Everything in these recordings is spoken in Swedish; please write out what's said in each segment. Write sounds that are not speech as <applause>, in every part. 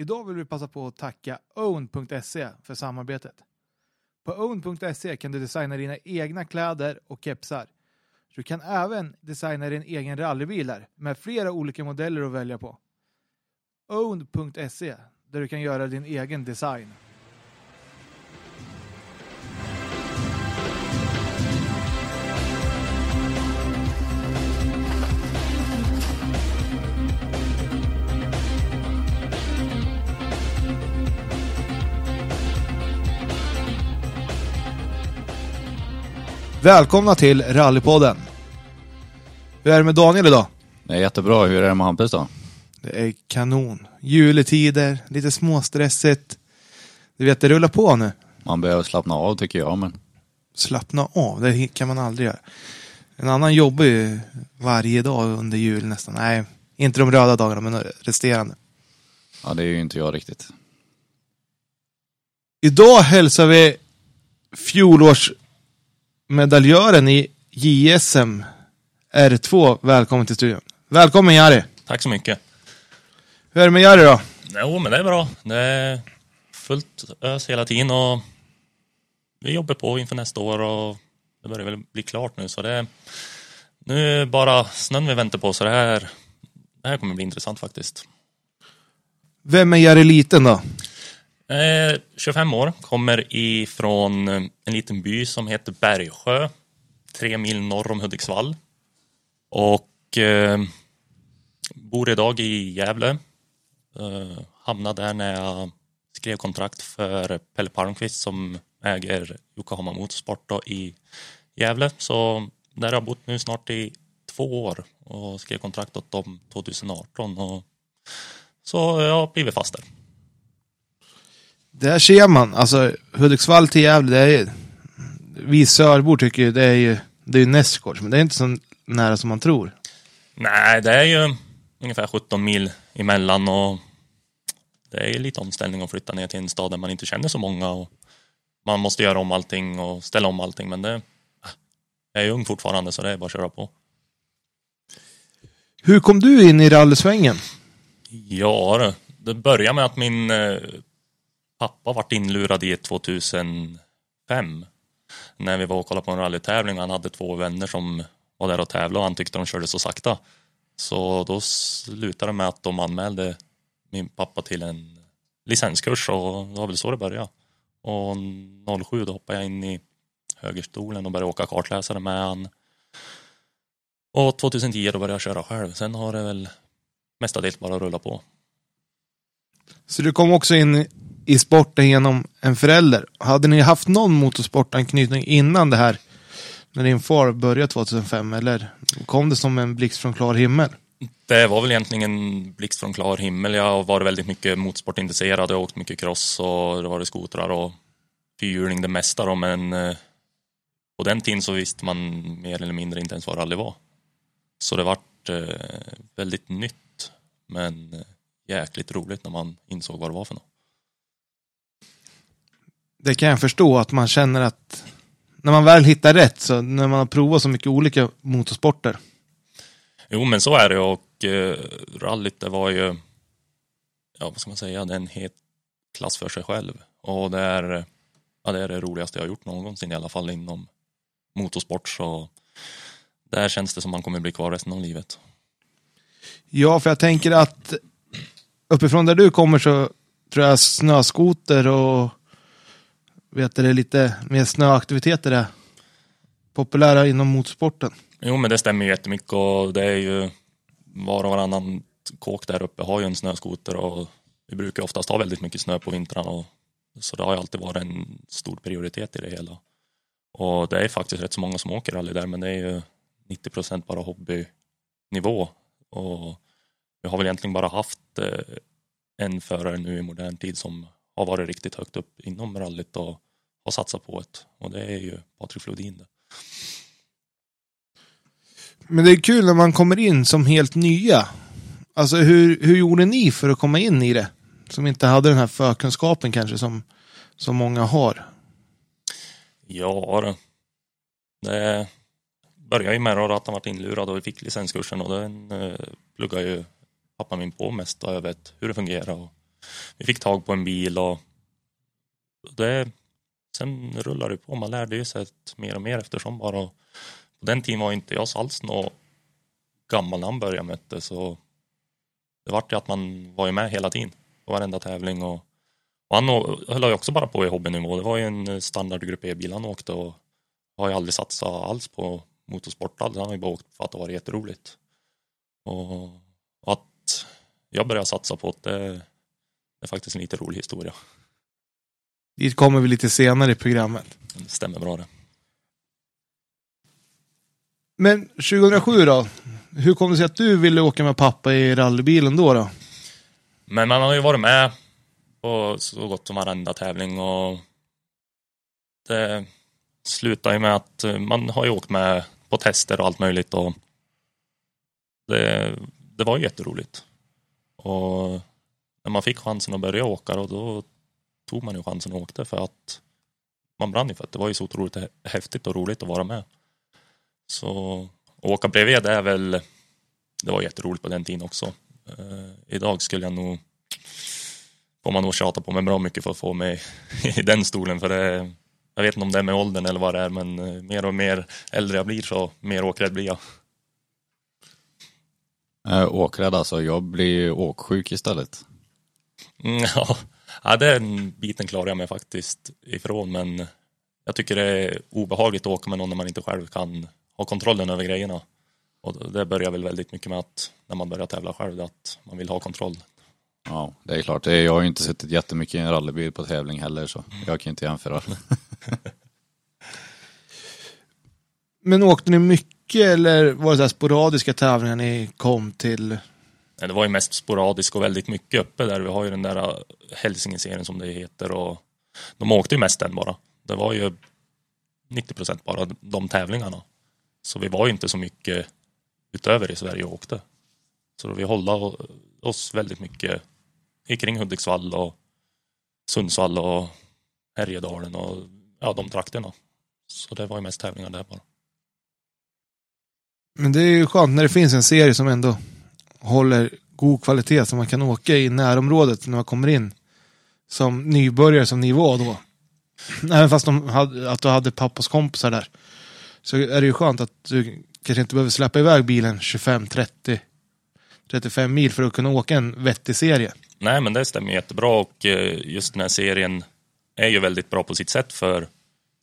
Idag vill vi passa på att tacka own.se för samarbetet. På own.se kan du designa dina egna kläder och kepsar. Du kan även designa din egen rallybil där med flera olika modeller att välja på. own.se, där du kan göra din egen design. Välkomna till Rallypodden. Hur är det med Daniel idag? Det är jättebra. Hur är det med Hampus då? Det är kanon. Juletider, lite småstressigt. Du vet, det rullar på nu. Man behöver slappna av tycker jag, men Slappna av, det kan man aldrig göra. En annan jobbar ju varje dag under jul nästan. Nej, inte de röda dagarna, men resterande. ja, det är ju inte jag riktigt. Idag hälsar vi fjolårsmedaljören i JSM R2 välkommen till studion. Välkommen Jari! Tack så mycket. Hur är det med Jari då? Jo, men det är bra. Det är fullt ös hela tiden och vi jobbar på inför nästa år och det börjar väl bli klart nu så det är nu är bara snön vi väntar på så det här, det här kommer bli intressant faktiskt. Vem är Jari Liten då? Eh, 25 år, kommer ifrån eh, en liten by som heter Bergsjö, tre mil norr om Hudiksvall. Och eh, bor idag i Gävle. Eh, hamnade där när jag skrev kontrakt för Pelle Palmqvist som äger Yokohama Motorsport då, i Gävle. Så där har jag bott nu snart i två år och skrev kontrakt åt dem 2018. Och så jag har blivit fast där. Där ser man, alltså Hudiksvall till Gävle, det är ju, vi sörbor tycker ju det är ju, det är ju nästgårds, men det är inte så nära som man tror. Nej, det är ju ungefär 17 mil emellan och det är ju lite omställning att flytta ner till en stad där man inte känner så många och man måste göra om allting och ställa om allting men det jag är ung fortfarande så det är bara att köra på. Hur kom du in i rallysvängen? Ja, det- det började med att min eh, pappa vart inlurad i ett 2005 när vi var och kollade på en rallytävling. Han hade två vänner som var där och tävlade och han tyckte de körde så sakta. Så då slutade det med att de anmälde min pappa till en licenskurs och det var väl så det började. Och 07 då hoppade jag in i högerstolen och började åka kartläsare med han. Och 2010 då började jag köra själv. Sen har det väl mestadels bara rullat på. Så du kom också in i sporten genom en förälder. Hade ni haft någon motorsportanknytning innan det här? När din far började 2005 eller kom det som en blixt från klar himmel? Det var väl egentligen en blixt från klar himmel. Jag har varit väldigt mycket motorsportintresserad. Jag har åkt mycket cross och det var det skotrar och fyrhjuling det mesta då, men eh, på den tiden så visste man mer eller mindre inte ens vad rally var. Så det vart eh, väldigt nytt, men eh, jäkligt roligt när man insåg vad det var för något. Det kan jag förstå att man känner att när man väl hittar rätt, så när man har provat så mycket olika motorsporter. Jo, men så är det och eh, rallyt det var ju, ja vad ska man säga, det är en het klass för sig själv. Och det är, ja, det är det roligaste jag har gjort någonsin i alla fall inom motorsport. Så där känns det som man kommer bli kvar resten av livet. Ja, för jag tänker att uppifrån där du kommer så tror jag snöskoter och vet du, det lite mer snöaktiviteter är populära inom motorsporten. Jo, men det stämmer ju jättemycket och det är ju var och varannan kåk där uppe har ju en snöskoter och vi brukar oftast ha väldigt mycket snö på vintrarna och så det har ju alltid varit en stor prioritet i det hela. Och det är faktiskt rätt så många som åker rally där men det är ju 90 procent bara hobbynivå och vi har väl egentligen bara haft eh, en förare nu i modern tid som har varit riktigt högt upp inom rallyt och har satsat på det och det är ju Patrik Flodin. Det. Men det är kul när man kommer in som helt nya. Alltså hur, hur gjorde ni för att komma in i det? Som inte hade den här förkunskapen kanske som, som många har. Ja, det- det började ju med att han varit inlurad och vi fick licenskursen och den eh, pluggade ju pappa min på mest då, jag vet hur det fungerar och vi fick tag på en bil och det, sen rullade det på. Man lärde ju sig mer och mer eftersom bara. Och på den tiden var inte jag alls någon gammal när han började mötte så det vart ju att man var ju med hela tiden på varenda tävling och, och han höll ju också bara på i hobbynivå. Det var ju en eh, standardgrupp E-bil han åkte och har ju aldrig satsat alls på motorsport alls. Han har ju bara åkt för att det var jätteroligt. Och, och att jag började satsa på det, det är faktiskt en lite rolig historia. Dit kommer vi lite senare i programmet. Det stämmer bra det. Men 2007 då? Hur kom det sig att du ville åka med pappa i rallybilen då? då? Men man har ju varit med på så gott som varenda tävling och det slutar ju med att man har ju åkt med på tester och allt möjligt och det, det var jätteroligt. Och när man fick chansen att börja åka då, då tog man ju chansen och åkte för att man brann ju för att det var ju så otroligt häftigt och roligt att vara med. Så att åka bredvid det är väl, det var jätteroligt på den tiden också. Eh, idag skulle jag nog, får man nog tjata på mig bra mycket för att få mig <laughs> i den stolen för det, jag vet inte om det är med åldern eller vad det är men eh, mer och mer äldre jag blir så mer åkrädd blir jag. Äh, åkrädd alltså, jag blir åksjuk istället. Mm, <laughs> ja. ja, den biten klarar jag mig faktiskt ifrån men jag tycker det är obehagligt att åka med någon när man inte själv kan ha kontrollen över grejerna. Och det börjar väl väldigt mycket med att när man börjar tävla själv, att man vill ha kontroll. Ja, det är klart. Jag har ju inte suttit jättemycket i en rallybil på tävling heller så jag kan inte jämföra. <laughs> Men åkte ni mycket eller var det så sporadiska tävlingar ni kom till? Det var ju mest sporadiskt och väldigt mycket uppe där. Vi har ju den där eh, Hälsingeserien som det heter och de åkte ju mest den bara. Det var ju 90 procent bara de tävlingarna. Så vi var ju inte så mycket utöver i Sverige och åkte. Så vi höll oss väldigt mycket kring Hudiksvall och Sundsvall och Härjedalen och ja, de trakterna. Så det var ju mest tävlingar där bara. Men det är ju skönt när det finns en serie som ändå håller god kvalitet som man kan åka i närområdet när man kommer in som nybörjare som ni var då. Även fast de hade, att du hade pappas kompisar där. Så är det ju skönt att du kanske inte behöver släppa iväg bilen 25, 30, 35 mil för att kunna åka en vettig serie. Nej, men det stämmer jättebra och eh, just den här serien är ju väldigt bra på sitt sätt för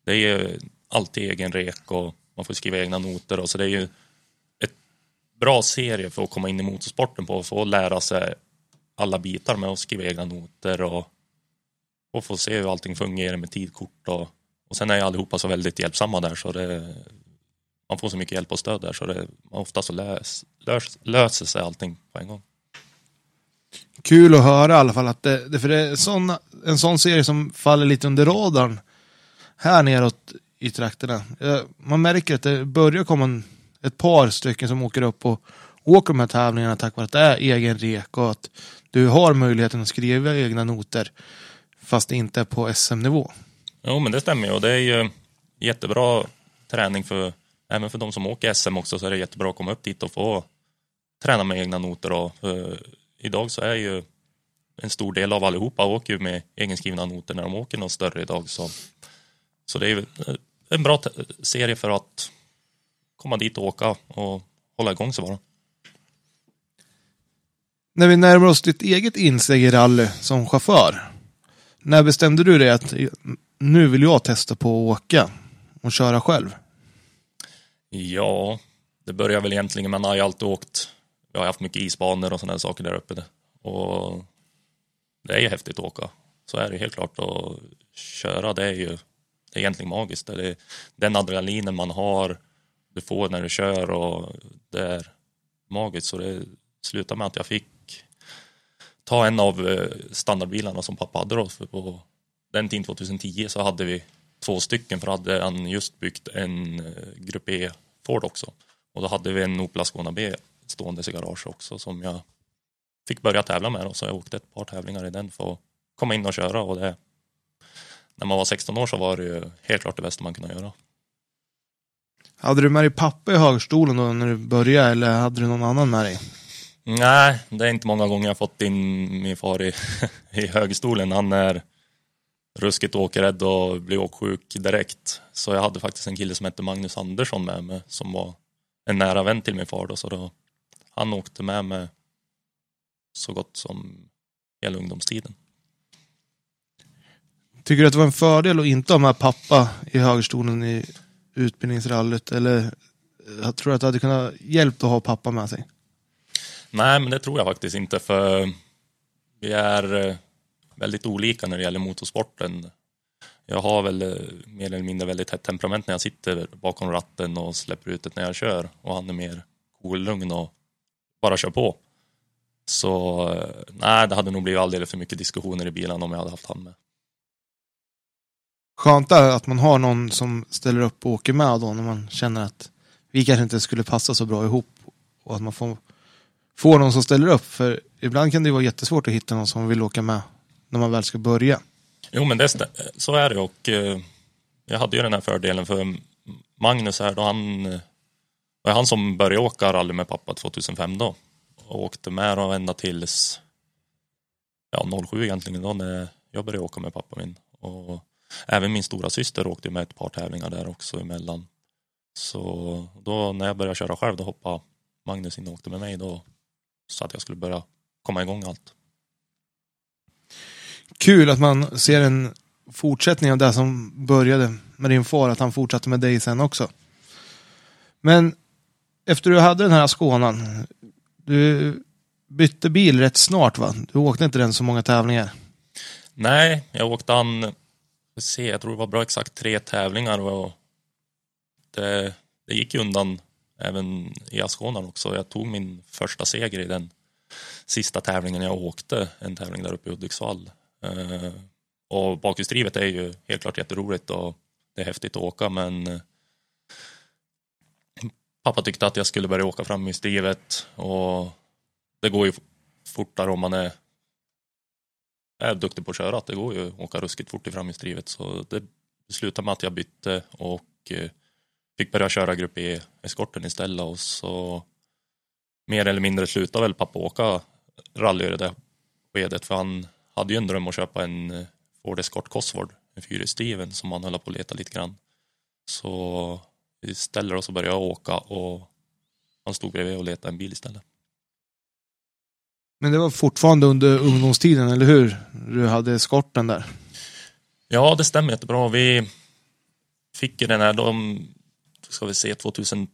det är ju alltid egen rek och man får skriva egna noter och så det är ju bra serie för att komma in i motorsporten på och få lära sig alla bitar med att skriva egna noter och, och få se hur allting fungerar med tidkort och och sen är ju allihopa så väldigt hjälpsamma där så det, man får så mycket hjälp och stöd där så det, ofta så lös, lös, löser sig allting på en gång. Kul att höra i alla fall att det, för det är sån, en sån serie som faller lite under radarn här neråt i trakterna. Eh, man märker att det börjar komma en ett par stycken som åker upp och åker de här tävlingarna tack vare att det är egen rek och att du har möjligheten att skriva egna noter fast det inte är på SM-nivå. Jo, men det stämmer ju. Och det är ju jättebra träning för även för de som åker SM också så är det jättebra att komma upp dit och få träna med egna noter. Och för idag så är ju en stor del av allihopa åker ju med egenskrivna noter när de åker något större idag. Så, så det är ju eh, en bra serie för att komma dit och åka och hålla igång sig bara. När vi närmar oss ditt eget insteg i rally som chaufför, när bestämde du dig att nu vill jag testa på att åka och köra själv? Ja, det börjar väl egentligen, man har ju alltid åkt, jag har haft mycket isbanor och sådana saker där uppe. Och det är ju häftigt att åka. Så är det helt klart. att köra, det är ju det är egentligen magiskt. Det är den adrenalinen man har, du får när du kör och det är magiskt. Så det slutade med att jag fick ta en av eh, standardbilarna som pappa hade då på den tiden 2010 så hade vi två stycken för hade han just byggt en eh, Grupp E Ford också. Och då hade vi en Opel Ascona B stående i garage också som jag fick börja tävla med. Så jag åkte ett par tävlingar i den för att komma in och köra. Och det, när man var 16 år så var det ju helt klart det bästa man kunde göra. Hade du med dig pappa i högstolen då när du började eller hade du någon annan med dig? Nej, det är inte många gånger jag fått in min far i, <laughs> i högstolen. Han är ruskigt åkrädd och blir åksjuk direkt. Så jag hade faktiskt en kille som hette Magnus Andersson med mig som var en nära vän till min far. Då, så då, han åkte med mig så gott som hela ungdomstiden. Tycker du att det var en fördel att inte ha med pappa i högerstolen i utbildningsrallyt? Eller jag tror att det hade kunnat hjälpt att ha pappa med sig? Nej, men det tror jag faktiskt inte för vi är eh, väldigt olika när det gäller motorsporten. Jag har väl eh, mer eller mindre väldigt hett temperament när jag sitter bakom ratten och släpper ut det när jag kör och han är mer cool, lugn och bara kör på. Så nej, det hade nog blivit alldeles för mycket diskussioner i bilen om jag hade haft han med. Skönt är att man har någon som ställer upp och åker med då när man känner att vi kanske inte skulle passa så bra ihop och att man får, får någon som ställer upp. För ibland kan det vara jättesvårt att hitta någon som vill åka med när man väl ska börja. Jo, men det, så är det och eh, jag hade ju den här fördelen för Magnus här då han eh, var han som började åka rally med pappa 2005 då och åkte med och ända tills ja, 07 egentligen då när jag började åka med pappa min. Och även min stora syster åkte med ett par tävlingar där också emellan. Så då när jag började köra själv då hoppade Magnus in och åkte med mig då så att jag skulle börja komma igång allt. Kul att man ser en fortsättning av det som började med din far, att han fortsatte med dig sen också. Men efter du hade den här Skånan, du bytte bil rätt snart va? Du åkte inte den så många tävlingar? Nej, jag åkte an, se, jag tror det var bra exakt tre tävlingar och det, det gick ju undan även i Askånan också. Jag tog min första seger i den sista tävlingen jag åkte, en tävling där uppe i Hudiksvall. Eh, och bakhjulsdrivet är ju helt klart jätteroligt och det är häftigt att åka men pappa tyckte att jag skulle börja åka framhjulsdrivet och det går ju fortare om man är, är duktig på att köra. att Det går ju att åka ruskigt fort i framhjulsdrivet så det slutade med att jag bytte och eh, fick börja köra grupp E-eskorten istället och så mer eller mindre slutade väl pappa åka rally i det där skedet för han hade ju en dröm att köpa en eh, Ford Escort Cosworth, en fyrhjulsdriven som han höll på att leta lite grann. Så istället då så började jag åka och han stod bredvid och letade en bil istället. Men det var fortfarande under ungdomstiden, eller hur? Du hade eskorten där. Ja, det stämmer jättebra. Vi fick ju den här, de, ska vi se, 2012,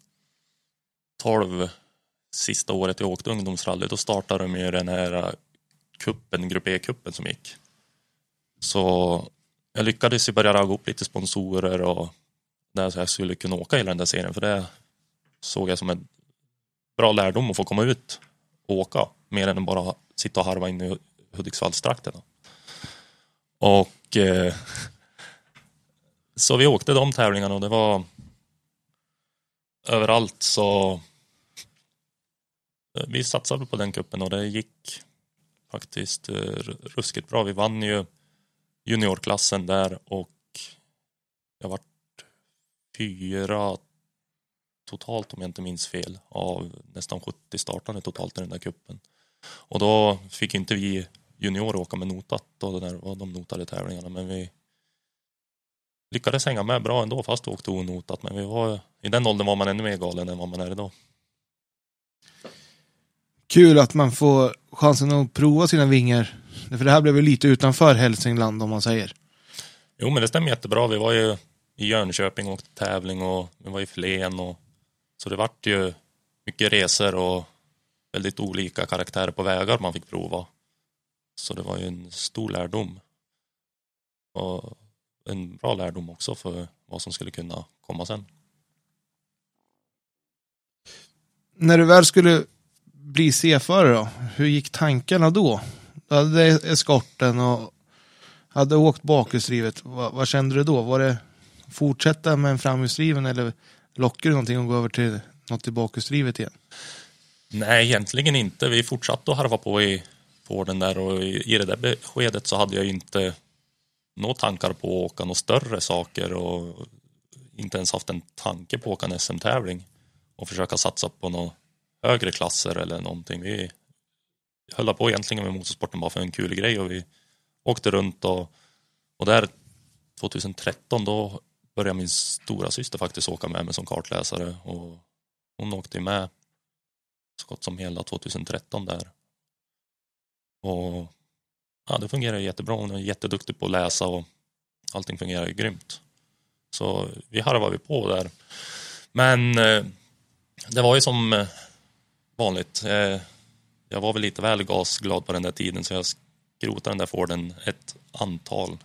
sista året jag åkte ungdomsrally, då startade de ju den här kuppen, Grupp E-kuppen som gick. Så jag lyckades ju börja ragga upp lite sponsorer och där så jag skulle kunna åka hela den där serien för det såg jag som en bra lärdom att få komma ut och åka mer än att bara sitta och harva in i Hudiksvallstrakten. Och eh, så vi åkte de tävlingarna och det var överallt så eh, vi satsade på den kuppen och det gick faktiskt eh, ruskigt bra. Vi vann ju juniorklassen där och jag vart fyra totalt om jag inte minns fel av nästan 70 startande totalt i den där kuppen. Och då fick inte vi juniorer åka med notat då där de notade tävlingarna men vi lyckades hänga med bra ändå fast vi åkte onotat men vi var i den åldern var man ännu mer galen än vad man är idag. Kul att man får chansen att prova sina vingar. För det här blev ju lite utanför Hälsingland om man säger. Jo men det stämmer jättebra. Vi var ju i Jönköping och åkte tävling och vi var i Flen och så det vart ju mycket resor och väldigt olika karaktärer på vägar man fick prova. Så det var ju en stor lärdom. Och en bra lärdom också för vad som skulle kunna komma sen. När du väl skulle bli C-förare då? Hur gick tankarna då? Du hade eskorten och hade åkt bakhjulsdrivet. Vad, vad, kände du då? Var det fortsätta med en framhjulsdriven eller lockade du någonting och gå över till något i bakhjulsdrivet igen? Nej, egentligen inte. Vi fortsatte att harva på i Forden där och i, i det där beskedet så hade jag inte några tankar på att åka några större saker och inte ens haft en tanke på att åka en SM-tävling och försöka satsa på några högre klasser eller någonting. Vi, höll på egentligen med motorsporten bara för en kul grej och vi åkte runt och, och där 2013 då började min stora syster faktiskt åka med mig som kartläsare och hon åkte med så gott som hela 2013 där. Och ja, det fungerar jättebra. Hon är jätteduktig på att läsa och allting fungerar grymt. Så vi harvade på där. Men eh, det var ju som eh, vanligt. Eh, jag var väl lite väl gasglad på den där tiden så jag skrotade den där Forden ett antal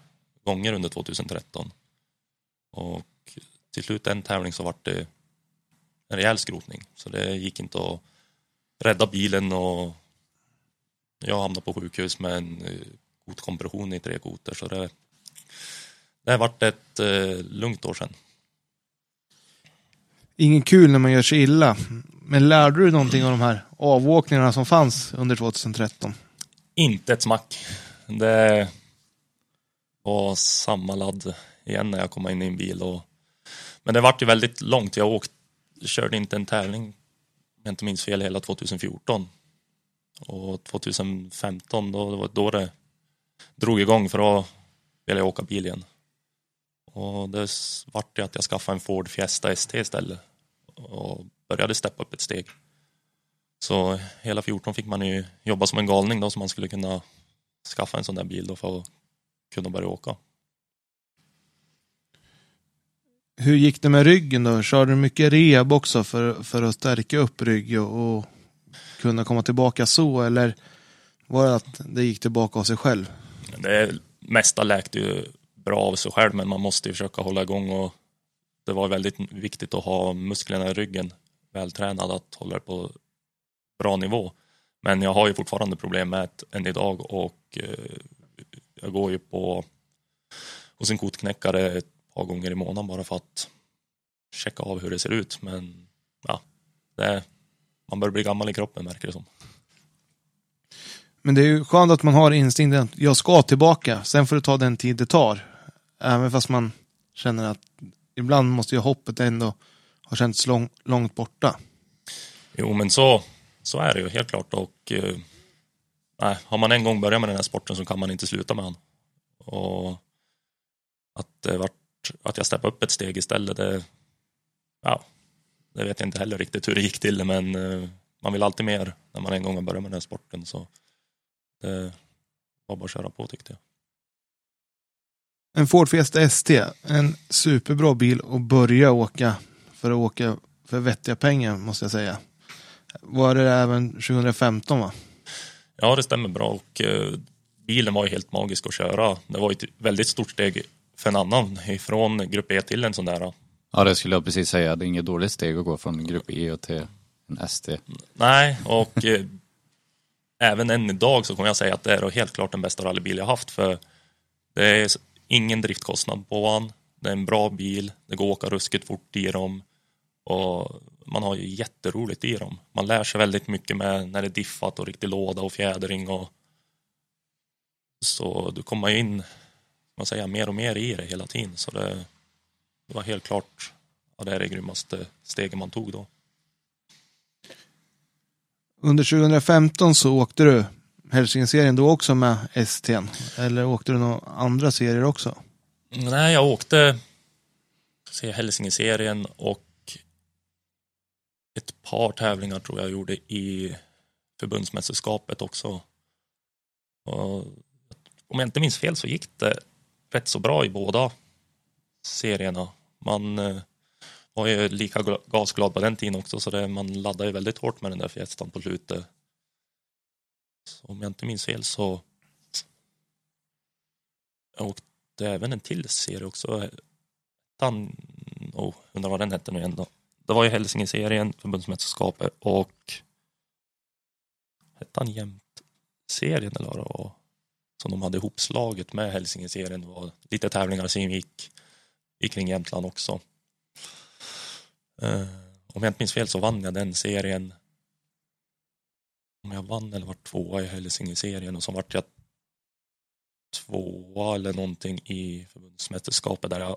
gånger under 2013. Och till slut en tävling så vart det en rejäl skrotning. Så det gick inte att rädda bilen och jag hamnade på sjukhus med en kotkompression i tre koter. Så det, det har varit ett eh, lugnt år sedan. Ingen kul när man gör sig illa. Men lärde du någonting av de här avåkningarna som fanns under 2013? Inte ett smack. Det var samma ladd igen när jag kom in i en bil. Och... Men det vart ju väldigt långt. Jag åkte, körde inte en tävling, jag inte minns fel, hela 2014. Och 2015, då, det var då det drog igång för då ville jag åka bil igen. Och det vart ju att jag skaffade en Ford Fiesta ST istället och började steppa upp ett steg. Så hela 14 fick man ju jobba som en galning då så man skulle kunna skaffa en sån där bil då för att kunna börja åka. Hur gick det med ryggen då? Körde du mycket rehab också för, för att stärka upp rygg och, och kunna komma tillbaka så eller var det att det gick tillbaka av sig själv? Det mesta läkte ju bra av sig själv men man måste ju försöka hålla igång och det var väldigt viktigt att ha musklerna i ryggen vältränad att hålla det på bra nivå. Men jag har ju fortfarande problem med det än idag och eh, jag går ju på hos en kotknäckare ett par gånger i månaden bara för att checka av hur det ser ut. Men ja, är, man börjar bli gammal i kroppen märker det som. Men det är ju skönt att man har instinkten att jag ska tillbaka. Sen får det ta den tid det tar. Även fast man känner att ibland måste ju hoppet ändå ha känts lång, långt borta. Jo, men så, så är det ju helt klart. Och, eh, har man en gång börjat med den här sporten så kan man inte sluta med den. Och att, det vart, att jag steppade upp ett steg istället, det, ja, det vet jag inte heller riktigt hur det gick till, men eh, man vill alltid mer när man en gång har börjat med den här sporten. Så det var bara att köra på tyckte jag. En Ford Fiesta ST, en superbra bil att börja åka för att åka för vettiga pengar måste jag säga. Var det även 2015 va? Ja, det stämmer bra och eh, bilen var ju helt magisk att köra. Det var ett väldigt stort steg för en annan ifrån grupp E till en sån där. Ja, det skulle jag precis säga. Det är inget dåligt steg att gå från grupp E till en ST. Nej, och eh, även än idag så kommer jag säga att det är helt klart den bästa rallybil jag haft för det är ingen driftkostnad på den. Det är en bra bil, det går att åka ruskigt fort i dem och man har ju jätteroligt i dem. Man lär sig väldigt mycket med när det är diffat och riktig låda och fjädring och så du kommer in man säga, mer och mer i det hela tiden så det, det var helt klart ja, det är det grymmaste steget man tog då. Under 2015 så åkte du Hälsingeserien då också med ST? Eller åkte du några andra serier också? Nej, jag åkte se Hälsingeserien och ett par tävlingar tror jag gjorde i förbundsmästerskapet också. Och om jag inte minns fel så gick det rätt så bra i båda serierna. Man eh, var ju lika gasglad på den tiden också så det, man laddade ju väldigt hårt med den där Fiestan på slutet. Så om jag inte minns fel så jag åkte även en till serie också. Tan... oh, undrar vad den hette nu igen då. Det var ju Hälsingeserien, förbundsmästerskapet och hette han Jämt-serien eller vad det var? Som de hade ihopslaget med Hälsingeserien. Det var lite tävlingar som gick gick kring Jämtland också. Eh, om jag inte minns fel så vann jag den serien. Om jag vann eller var tvåa i Hälsingeserien och så vart jag tvåa eller någonting i förbundsmästerskapet där jag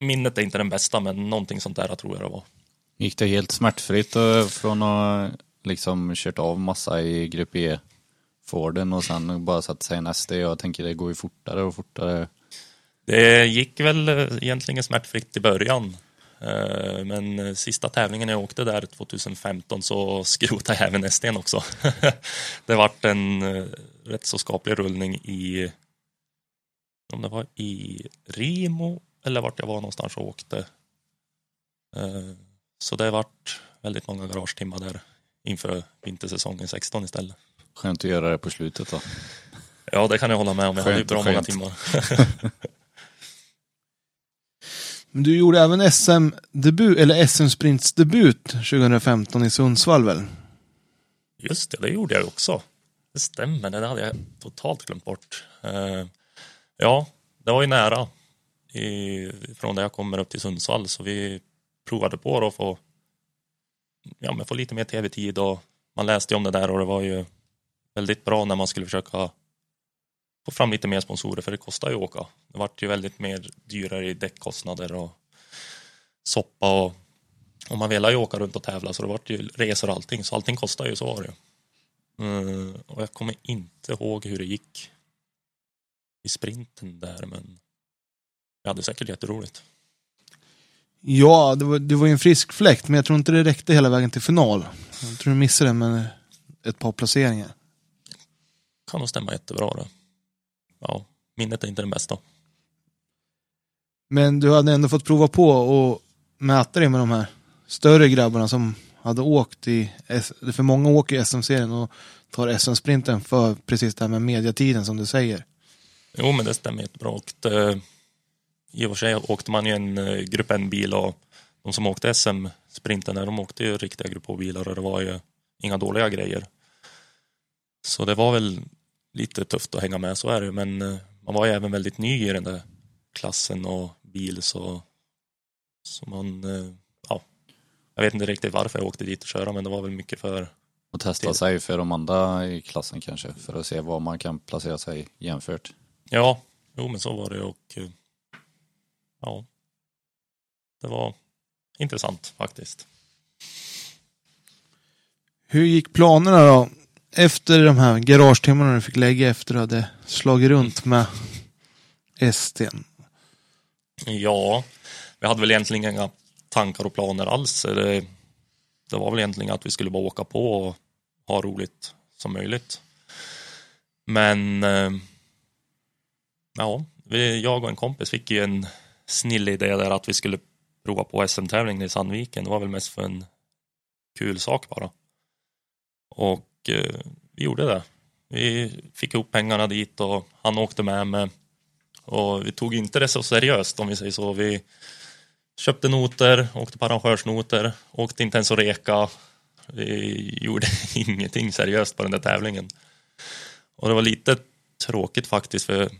minnet är inte den bästa men någonting sånt där tror jag det var. Gick det helt smärtfritt eh, från att eh, liksom kört av massa i grupp E Forden och sen bara satte sig en SD. Jag tänker det går ju fortare och fortare. Det gick väl eh, egentligen smärtfritt i början. Eh, men eh, sista tävlingen jag åkte där 2015 så <laughs> skrotade jag även SDn också. <laughs> Det vart en rätt så skaplig rullning i om det var i Rimo eller vart jag var någonstans och åkte. Så det vart väldigt många garagetimmar där inför vintersäsongen 16 istället. Skönt att göra det på slutet då. Ja, det kan jag hålla med om. Jag hade ju Skönt, bra många skönt. timmar. <laughs> Men du gjorde även SM-debut, eller SM-sprintsdebut 2015 i Sundsvall väl? Just det, det gjorde jag också. Det stämmer, det hade jag totalt glömt bort. Eh, Ja, det var ju nära i, från där jag kommer upp till Sundsvall så vi provade på då att få, ja, men få lite mer tv-tid och man läste ju om det där och det var ju väldigt bra när man skulle försöka få fram lite mer sponsorer för det kostar ju att åka. Det vart ju väldigt mer dyrare i däckkostnader och soppa och, och man ville ju åka runt och tävla så det vart ju resor och allting så allting kostar ju, så var det ju. Mm, och jag kommer inte ihåg hur det gick i sprinten där men jag hade säkert jätteroligt. Ja, det var, det var ju en frisk fläkt, men jag tror inte det räckte hela vägen till final. Jag tror du missade den med ett par placeringar. Kan nog stämma jättebra det. Ja, minnet är inte den bästa. Men du hade ändå fått prova på och mäta dig med de här större grabbarna som hade åkt i, för många åker i SM-serien och tar SM-sprinten för precis det här med mediatiden som du säger. Jo, men det stämmer jättebra. Och det, I och för sig åkte man ju en eh, Grupp N-bil och de som åkte SM-sprinten de åkte ju riktiga Grupp H-bilar och det var ju inga dåliga grejer. Så det var väl lite tufft att hänga med, så är det. Men eh, man var ju även väldigt ny i den där klassen och bil så, så man, eh, ja, jag vet inte riktigt varför jag åkte dit och köra men det var väl mycket för Och testa Det- sig för de andra i klassen kanske. För att se var man kan placera sig jämfört. Ja, jo men så var det och eh, ja, det var intressant faktiskt. Hur gick planerna då? Efter de här garagetimmarna du fick lägga efter du hade slagit runt med STn. Ja, vi hade väl egentligen inga tankar och planer alls. Det, det var väl egentligen att vi skulle bara åka på och ha roligt som möjligt. Men eh, ja, vi, jag och en kompis fick ju en snill idé där att vi skulle prova på SM-tävlingen i Sandviken. Det var väl mest för en kul sak bara. Och eh, vi gjorde det. Vi fick ihop pengarna dit och han åkte med mig. Och vi tog inte det så seriöst om vi säger så. Vi köpte noter, åkte på arrangörsnoter, åkte inte ens och reka. Vi gjorde <laughs> ingenting seriöst på den där tävlingen. Och det var lite tråkigt faktiskt för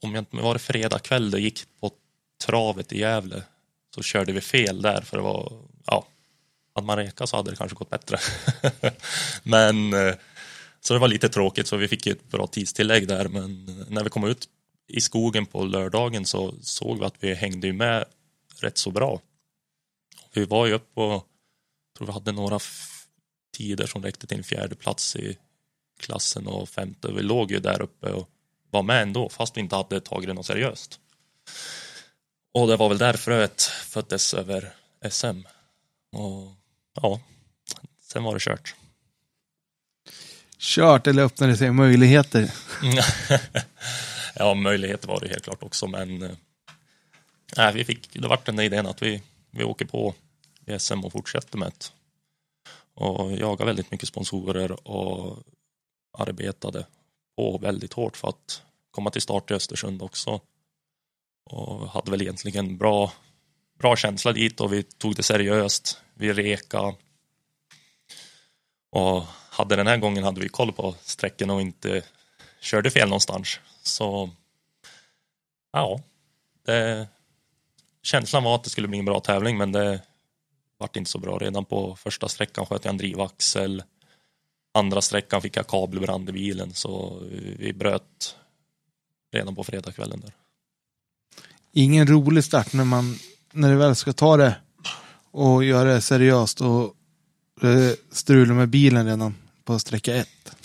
om jag inte var det fredag kväll det gick på travet i Gävle så körde vi fel där för det var, ja, hade man rekat så hade det kanske gått bättre. <laughs> men eh, så det var lite tråkigt så vi fick ju ett bra tidstillägg där men eh, när vi kom ut i skogen på lördagen så såg vi att vi hängde ju med rätt så bra. Vi var ju uppe och tror vi hade några tider som räckte till en fjärde plats i klassen och femte. Vi låg ju där uppe och var med ändå fast vi inte hade tagit det något seriöst. Och det var väl där fröet föddes över SM. Och ja, sen var det kört. Kört eller öppnade sig möjligheter. <laughs> ja, möjligheter var det helt klart också, men eh, nej, vi fick, det vart den där idén att vi, vi åker på i SM och fortsätter med det. Och jagar väldigt mycket sponsorer och arbetade på väldigt hårt för att komma till start i Östersund också. Och hade väl egentligen bra, bra känsla dit och vi tog det seriöst. Vi reka. Och hade den här gången hade vi koll på sträckan och inte körde fel någonstans. Så ja, det, känslan var att det skulle bli en bra tävling men det vart inte så bra. Redan på första sträckan sköt jag en drivaxel. Andra sträckan fick jag kabelbrand i bilen så vi bröt redan på fredagskvällen där. Ingen rolig start när man, när du väl ska ta det och göra det seriöst och strula med bilen redan på sträcka ett.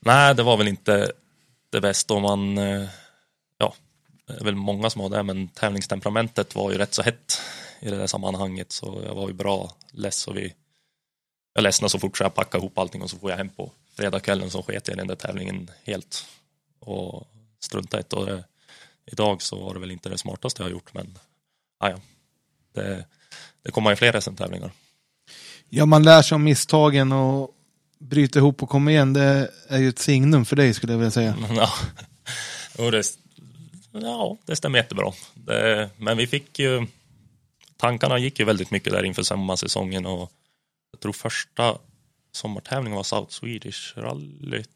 Nej, det var väl inte det bästa om man, eh, ja, det är väl många som har det, men tävlingstemperamentet var ju rätt så hett i det där sammanhanget, så jag var ju bra less och vi, jag ledsnade så fort så jag packade ihop allting och så får jag hem på fredagskvällen så sket jag i den där tävlingen helt och struntade i det. Eh, idag så var det väl inte det smartaste jag har gjort, men ah ja, det, det kommer ju fler SM-tävlingar. Ja, man lär sig om misstagen och bryta ihop och komma igen. Det är ju ett signum för dig skulle jag vilja säga. <laughs> Ja, och det, ja, det stämmer jättebra. Det, men vi fick ju, tankarna gick ju väldigt mycket där inför sommarsäsongen och jag tror första sommartävlingen var South Swedish rallyt.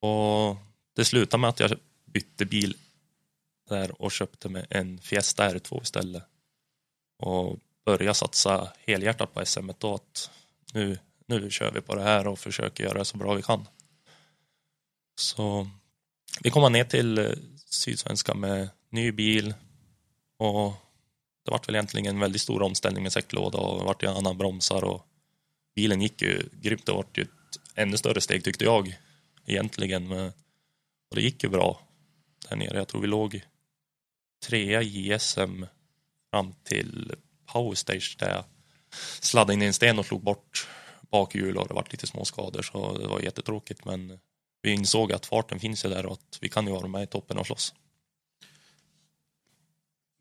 Och det slutade med att jag bytte bil där och köpte mig en Fiesta R2 istället. Och börja satsa helhjärtat på SM då att nu, nu kör vi på det här och försöker göra det så bra vi kan. Så vi kom ner till eh, Sydsvenska med ny bil och det var väl egentligen en väldigt stor omställning med säcklåda och det vart ju annan bromsar och bilen gick ju grymt. Det vart ju ett ännu större steg tyckte jag egentligen. Och det gick ju bra där nere. Jag tror vi låg trea i SM fram till powerstage där jag sladdade in i en sten och slog bort bakhjul och det var lite små skador så det var jättetråkigt men vi insåg att farten finns ju där och att vi kan ju vara med i toppen och slåss.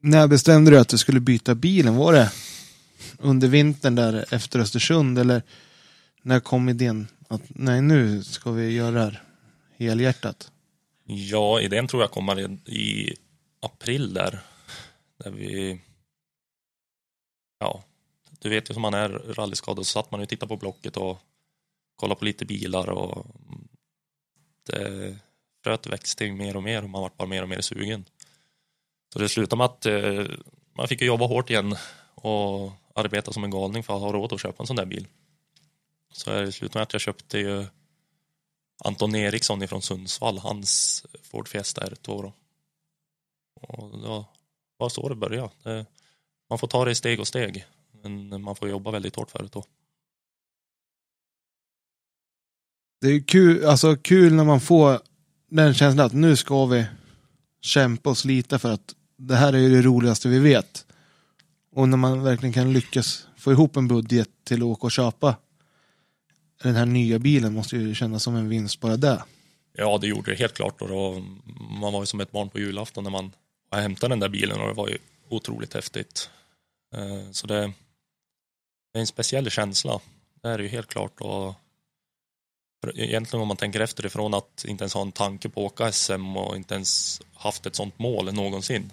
När bestämde du att du skulle byta bilen? Var det under vintern där efter Östersund eller när kom idén att nej nu ska vi göra det här helhjärtat? Ja, idén tror jag kommer i april där. Där vi ja, du vet ju som man är rallyskadad så satt man och tittade på Blocket och kollade på lite bilar och det fröet växte mer och mer och man var bara mer och mer sugen. Så det slutade med att eh, man fick jobba hårt igen och arbeta som en galning för att ha råd att köpa en sån där bil. Så det slutade med att jag köpte ju Anton Eriksson ifrån Sundsvall, hans Ford Fiesta R2 då. Och det var så det började. Det, man får ta det i steg och steg. Men man får jobba väldigt hårt för det då. Det är kul, alltså kul när man får den känslan att nu ska vi kämpa och slita för att det här är ju det roligaste vi vet. Och när man verkligen kan lyckas få ihop en budget till att åka och köpa den här nya bilen måste ju kännas som en vinst bara det. Ja, det gjorde det helt klart. Och då, man var ju som ett barn på julafton när man hämtade den där bilen och det var ju otroligt häftigt. Eh, så det, är en speciell känsla. Det är ju helt klart. Och egentligen om man tänker efter ifrån att inte ens ha en tanke på att åka SM och inte ens haft ett sånt mål någonsin.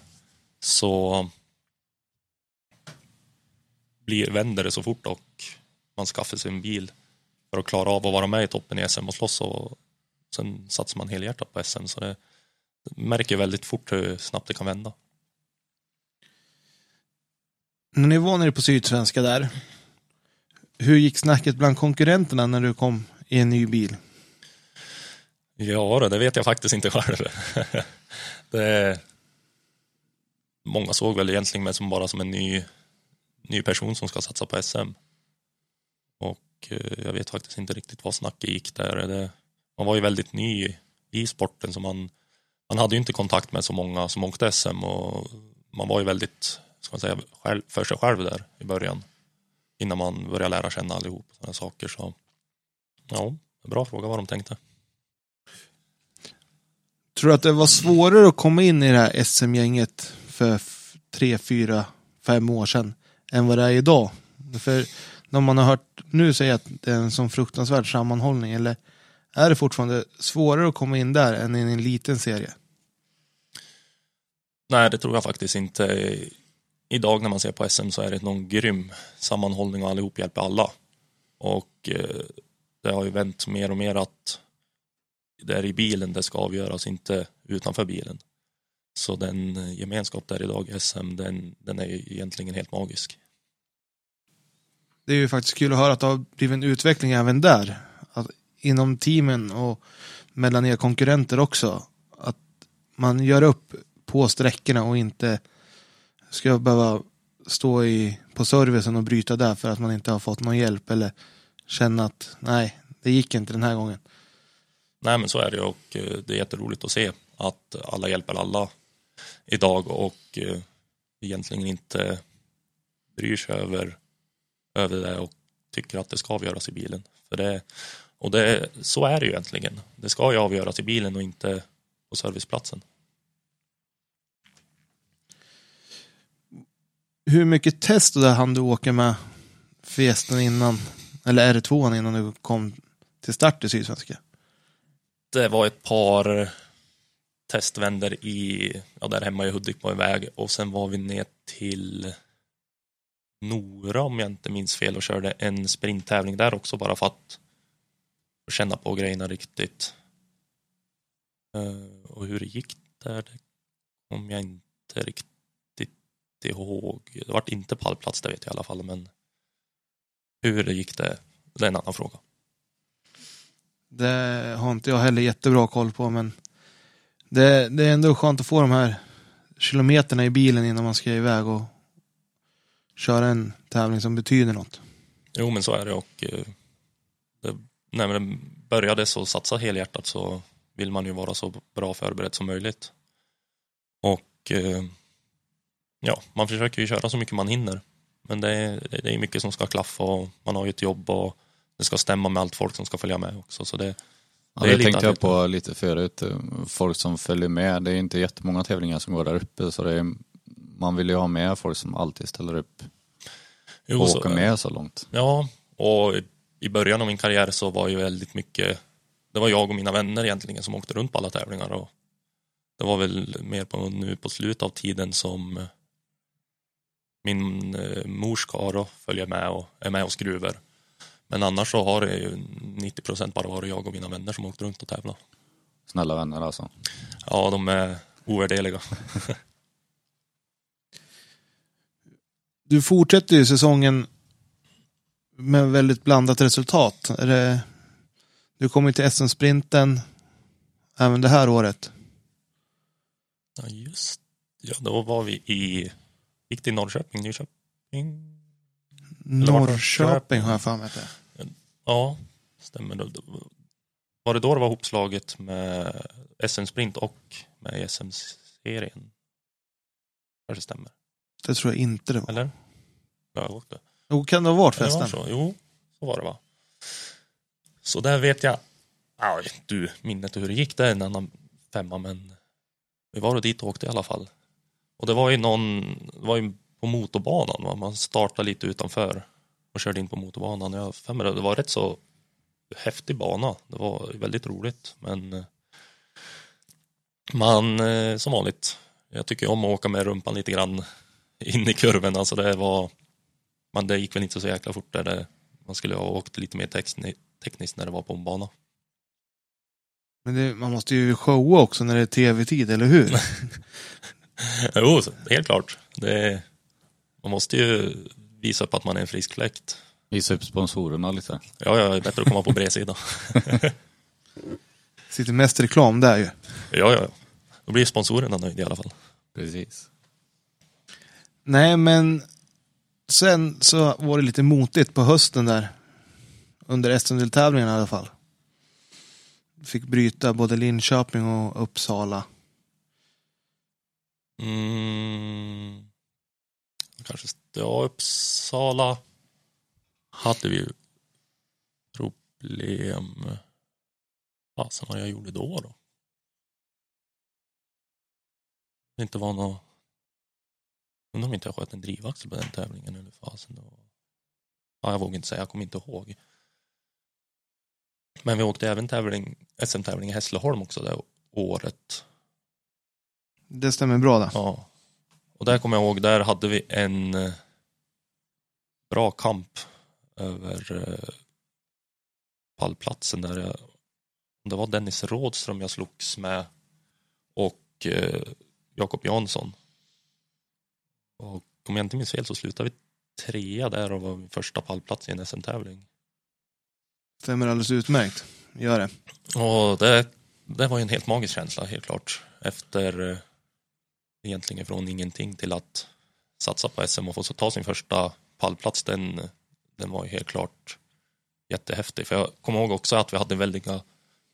Så blir, vänder det så fort och man skaffar sig en bil för att klara av att vara med i toppen i SM och slåss och sen satsar man helhjärtat på SM så det, det märker väldigt fort hur snabbt det kan vända. När ni var nere på Sydsvenska där, hur gick snacket bland konkurrenterna när du kom i en ny bil? Ja, det vet jag faktiskt inte <laughs> själv. det, många såg väl egentligen mig som bara som en ny, ny person som ska satsa på SM. Och eh, jag vet faktiskt inte riktigt vad snacket gick där. Det, man var ju väldigt ny i sporten så man, man hade ju inte kontakt med så många som åkte SM och man var ju väldigt ska man säga, själv, för sig själv där i början. Innan man börjar lära känna allihop sådana saker. Så ja, bra fråga vad de tänkte. Tror du att det var svårare att komma in i det här SM-gänget för tre, fyra, fem år sedan än vad det är idag? För när man har hört nu säga att det är en sån fruktansvärd sammanhållning, eller är det fortfarande svårare att komma in där än i en liten serie? Nej, det tror jag faktiskt inte idag när man ser på SM så är det någon grym sammanhållning och allihop hjälper alla. Och eh, det har ju vänt mer och mer att det är i bilen det ska avgöras, inte utanför bilen. Så den gemenskap där idag i SM, den, den är ju egentligen helt magisk. Det är ju faktiskt kul att höra att det har blivit en utveckling även där. Att inom teamen och mellan er konkurrenter också. Att man gör upp på sträckorna och inte ska jag behöva stå i, på servicen och bryta där för att man inte har fått någon hjälp eller känna att nej, det gick inte den här gången. Nej men så är det och eh, det är jätteroligt att se att alla hjälper alla idag och eh, egentligen inte bryr sig över, över det och tycker att det ska avgöras i bilen. För det, och det, så är det ju egentligen. Det ska ju avgöras i bilen och inte på serviceplatsen. Hur mycket test där hann du åka med Fiesten innan, eller R2 innan du kom till start i Sydsvenska? Det var ett par testvänder i, ja, där hemma i Hudik på en väg och sen var vi ner till Nora om jag inte minns fel och körde en sprinttävling där också bara för att känna på grejerna riktigt. Eh, och hur det gick där, det kom jag inte riktigt ihåg. Det vart inte pallplats, det vet jag i alla fall, men hur det gick det, det är en annan fråga. Det har inte jag heller jättebra koll på, men det, det är ändå skönt att få de här kilometerna i bilen innan man ska iväg och köra en tävling som betyder något. Jo, men så är det och eh, det, när man började så satsa helhjärtat så vill man ju vara så bra förberedd som möjligt. Och eh, ja, man försöker ju köra så mycket man hinner. Men det är, det är mycket som ska klaffa och man har ju ett jobb och det ska stämma med allt folk som ska följa med också. Så det, Ja, det, det tänkte jag på lite förut. Folk som följer med. Det är inte jättemånga tävlingar som går där uppe så det är, man vill ju ha med folk som alltid ställer upp och åker med så långt. Ja, och i början av min karriär så var ju väldigt mycket, det var jag och mina vänner egentligen som åkte runt på alla tävlingar och det var väl mer på nu på slutet av tiden som min eh, mors ska följer med och är med och skruvar. Men annars så har det ju 90 procent bara varit jag och mina vänner som åkt runt och tävlat. Snälla vänner alltså? Ja, de är ovärdeliga. <laughs> du fortsätter ju säsongen med väldigt blandat resultat. Är det, du kommer till SM-sprinten även det här året. Ja, just Ja, då var vi i, gick till Norrköping, Nyköping? Norrköping har jag för mig det Ja, stämmer. Var det då det var hopslaget med SM-sprint och med SM-serien? Kanske stämmer. Det tror jag inte det var. Eller? Ja, åkte. Jo, kan det ha varit förresten? Så. Jo, så var det va. Så där vet jag, aj, du, minnet hur det gick, det är en annan femma, men vi var dit och åkte i alla fall. Och det var ju någon, det var ju på motorbanan, va? man startade lite utanför och körde in på motorbanan. Jag femmer, det var rätt så häftig bana. Det var väldigt roligt, men eh, man, eh, som vanligt, jag tycker om att åka med rumpan lite grann in i kurven. Alltså det var, man, det gick väl inte så jäkla fort där. Det, man skulle ha åkt lite mer tekniskt när det var på en bana. Men det, man måste ju showa också när det är tv-tid, eller hur? <laughs> <laughs> jo, helt klart. Det, man måste ju visa upp att man är en frisk fläkt. Visa upp sponsorerna lite. Ja, ja, det är bättre att komma på bredsida. <laughs> Sitter mest reklam där ju. Ja, ja. Då blir sponsorerna nöjda i alla fall. Precis. Nej, men sen så var det lite motigt på hösten där. Under SM-deltävlingen i alla fall. Fick bryta både Linköping och Uppsala. Mm. Kanske, ja, Uppsala hade vi ju problem. Fasen vad jag gjorde då då? Det inte var något Undrar om inte jag sköt en drivaxel på den tävlingen eller fasen då. Ja, jag vågar inte säga, jag kommer inte ihåg. Men vi åkte även tävling, SM-tävling i Hässleholm också det året. Det stämmer bra det. Ja. Och där kommer jag ihåg, där hade vi en eh, bra kamp över eh, pallplatsen där jag, det var Dennis Rådström jag slogs med och eh, Jakob Jansson. Och om jag inte minns fel så slutade vi trea där och var första pallplats i en SM-tävling. Stämmer alldeles utmärkt. Gör det. Och det, det var ju en helt magisk känsla, helt klart. Efter egentligen från ingenting till att satsa på SM och få ta sin första pallplats, den, den var ju helt klart jättehäftig. För jag kommer ihåg också att vi hade väldiga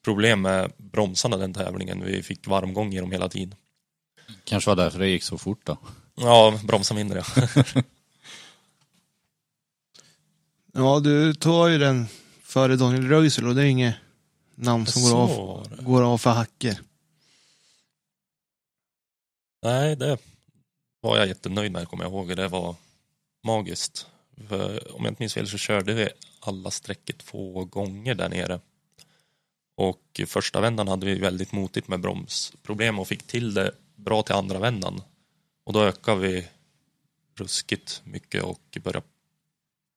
problem med bromsarna den tävlingen. Vi fick varmgång i dem hela tiden. Kanske var därför det gick så fort då? Ja, bromsa mindre ja. <laughs> ja, du tar ju den före Daniel Röisel och det är inget namn som går av, går av för hacker. Nej, det var jag jättenöjd med, kommer jag ihåg. Det var magiskt. För, om jag inte minns fel så körde vi alla sträckor två gånger där nere. Och första vändan hade vi väldigt motigt med bromsproblem och fick till det bra till andra vändan. Och då ökade vi ruskigt mycket och började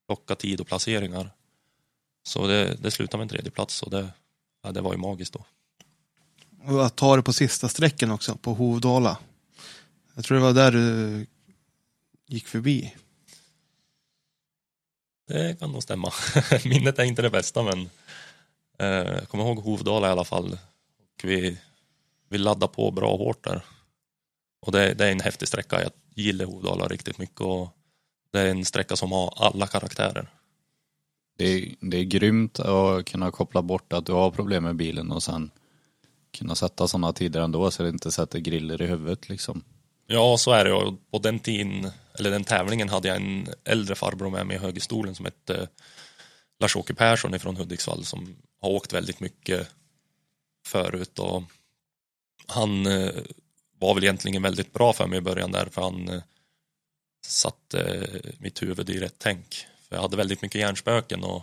plocka tid och placeringar. Så det, det slutade med en tredje plats och det, ja, det var ju magiskt då. Och att ta det på sista sträckan också, på Hovdala. Jag tror det var där du gick förbi. Det kan nog stämma. <laughs> Minnet är inte det bästa men eh, jag kommer ihåg Hovdala i alla fall. Och vi, vi laddade på bra hårt där. Och det, det är en häftig sträcka. Jag gillar Hovdala riktigt mycket och det är en sträcka som har alla karaktärer. Det är, det är grymt att kunna koppla bort att du har problem med bilen och sen kunna sätta sådana tider ändå så det inte sätter griller i huvudet liksom. Ja, så är det. Och på den tiden, eller den tävlingen hade jag en äldre farbror med mig i högerstolen som hette eh, Lars-Åke Persson ifrån Hudiksvall som har åkt väldigt mycket förut och han eh, var väl egentligen väldigt bra för mig i början där för han eh, satte mitt huvud i rätt tänk. För jag hade väldigt mycket hjärnspöken och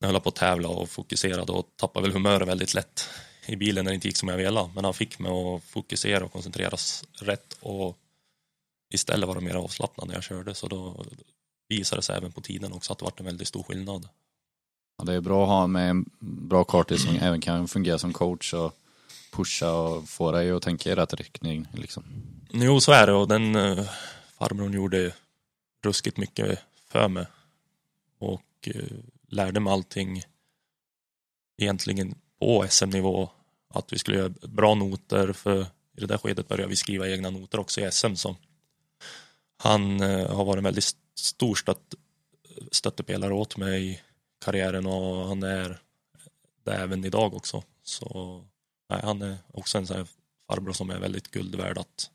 när jag höll på att tävla och fokuserade och tappade väl humöret väldigt lätt i bilen när det inte gick som jag ville. Men han fick mig att fokusera och koncentreras rätt och istället vara mer avslappnad när jag körde. Så då visade det sig även på tiden också att det var en väldigt stor skillnad. Ja, det är bra att ha med en bra kartis som även kan fungera som coach och pusha och få dig att tänka i rätt riktning. Liksom. Jo, så är det och den uh, farbrorn gjorde ruskigt mycket för mig och uh, lärde mig allting egentligen på SM-nivå att vi skulle göra bra noter för i det där skedet började vi skriva egna noter också i SM så han uh, har varit en väldigt stor stött, stöttepelare åt mig i karriären och han är det även idag också. Så nej, han är också en sån här farbror som är väldigt guld värd att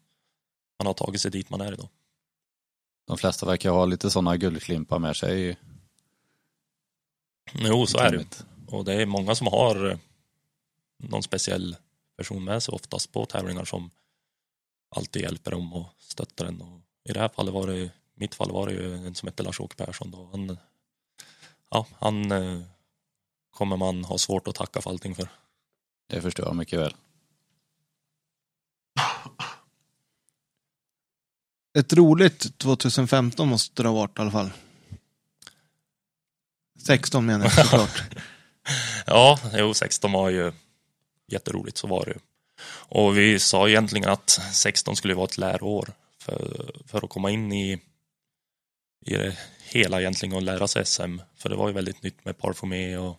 han har tagit sig dit man är idag. De flesta verkar ha lite sådana guldklimpar med sig. Jo, så är det. Och det är många som har eh, någon speciell person med sig oftast på tävlingar som alltid hjälper dem och stöttar en. Och I det här fallet var det, mitt fall var det ju en som hette Lars-Åke Persson. Då. Han, ja, han eh, kommer man ha svårt att tacka för allting för. Det förstår jag mycket väl. Ett roligt 2015 måste det ha varit i alla fall. 16 menar jag såklart. <laughs> ja, jo 16 var ju jätteroligt, så var det ju. Och vi sa egentligen att 16 skulle vara ett läroår för, för att komma in i, i det hela egentligen och lära sig SM. För det var ju väldigt nytt med parfumé och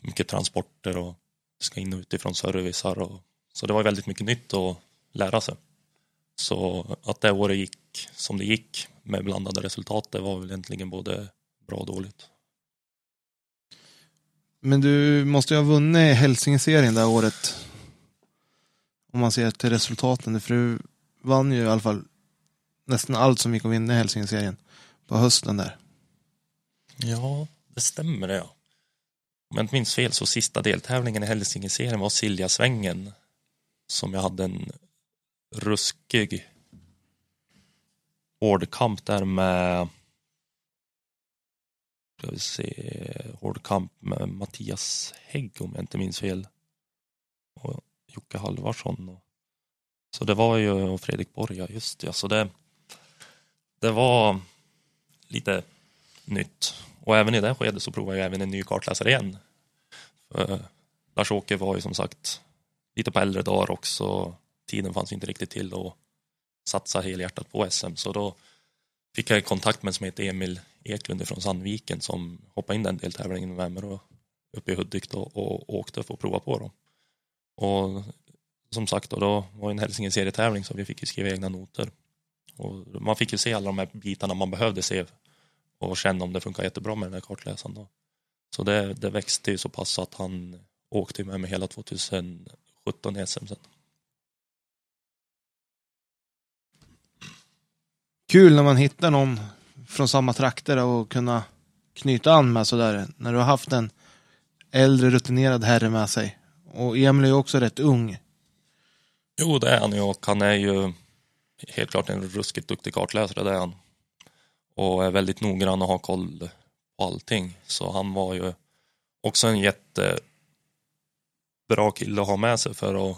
mycket transporter och ska in och utifrån servicer. Och, så det var väldigt mycket nytt att lära sig. Så att det året gick som det gick med blandade resultat, det var väl egentligen både bra och dåligt. Men du måste ju ha vunnit Hälsingeserien det här året. Om man ser till resultaten. För du vann ju i alla fall nästan allt som gick att vinna i Hälsingeserien på hösten där. Ja, det stämmer det ja. Om jag inte minns fel så sista deltävlingen i Hälsingeserien var Siljasvängen. Som jag hade en ruskig hård kamp där med ska vi se, hård kamp med Mattias Hägg om jag inte minns fel. Och Jocke Halvarsson. Så det var ju Fredrik Borg, just det. Så det, det var lite nytt. Och även i det skedet så provade jag även en ny kartläsare igen. Lars-Åke var ju som sagt lite på äldre dagar också. Tiden fanns inte riktigt till att satsa helhjärtat på SM. Så då fick jag kontakt med en som heter Emil Eklund från Sandviken som hoppade in den deltävlingen i november och uppe i Hudik då, och åkte för att prova på dem. Och som sagt då, då var det en Hälsinge serietävling så vi fick ju skriva egna noter. Och man fick ju se alla de här bitarna man behövde se och känna om det funkar jättebra med den här kartläsaren. Då. Så det, det växte ju så pass att han åkte med mig hela 2017 i SM sen. Kul när man hittar någon från samma trakter och kunna knyta an med sådär. När du har haft en äldre rutinerad herre med sig. Och Emil är ju också rätt ung. Jo, det är han ju och han är ju helt klart en ruskigt duktig kartläsare, det är han. Och är väldigt noggrann och har koll på allting. Så han var ju också en jättebra kille att ha med sig för att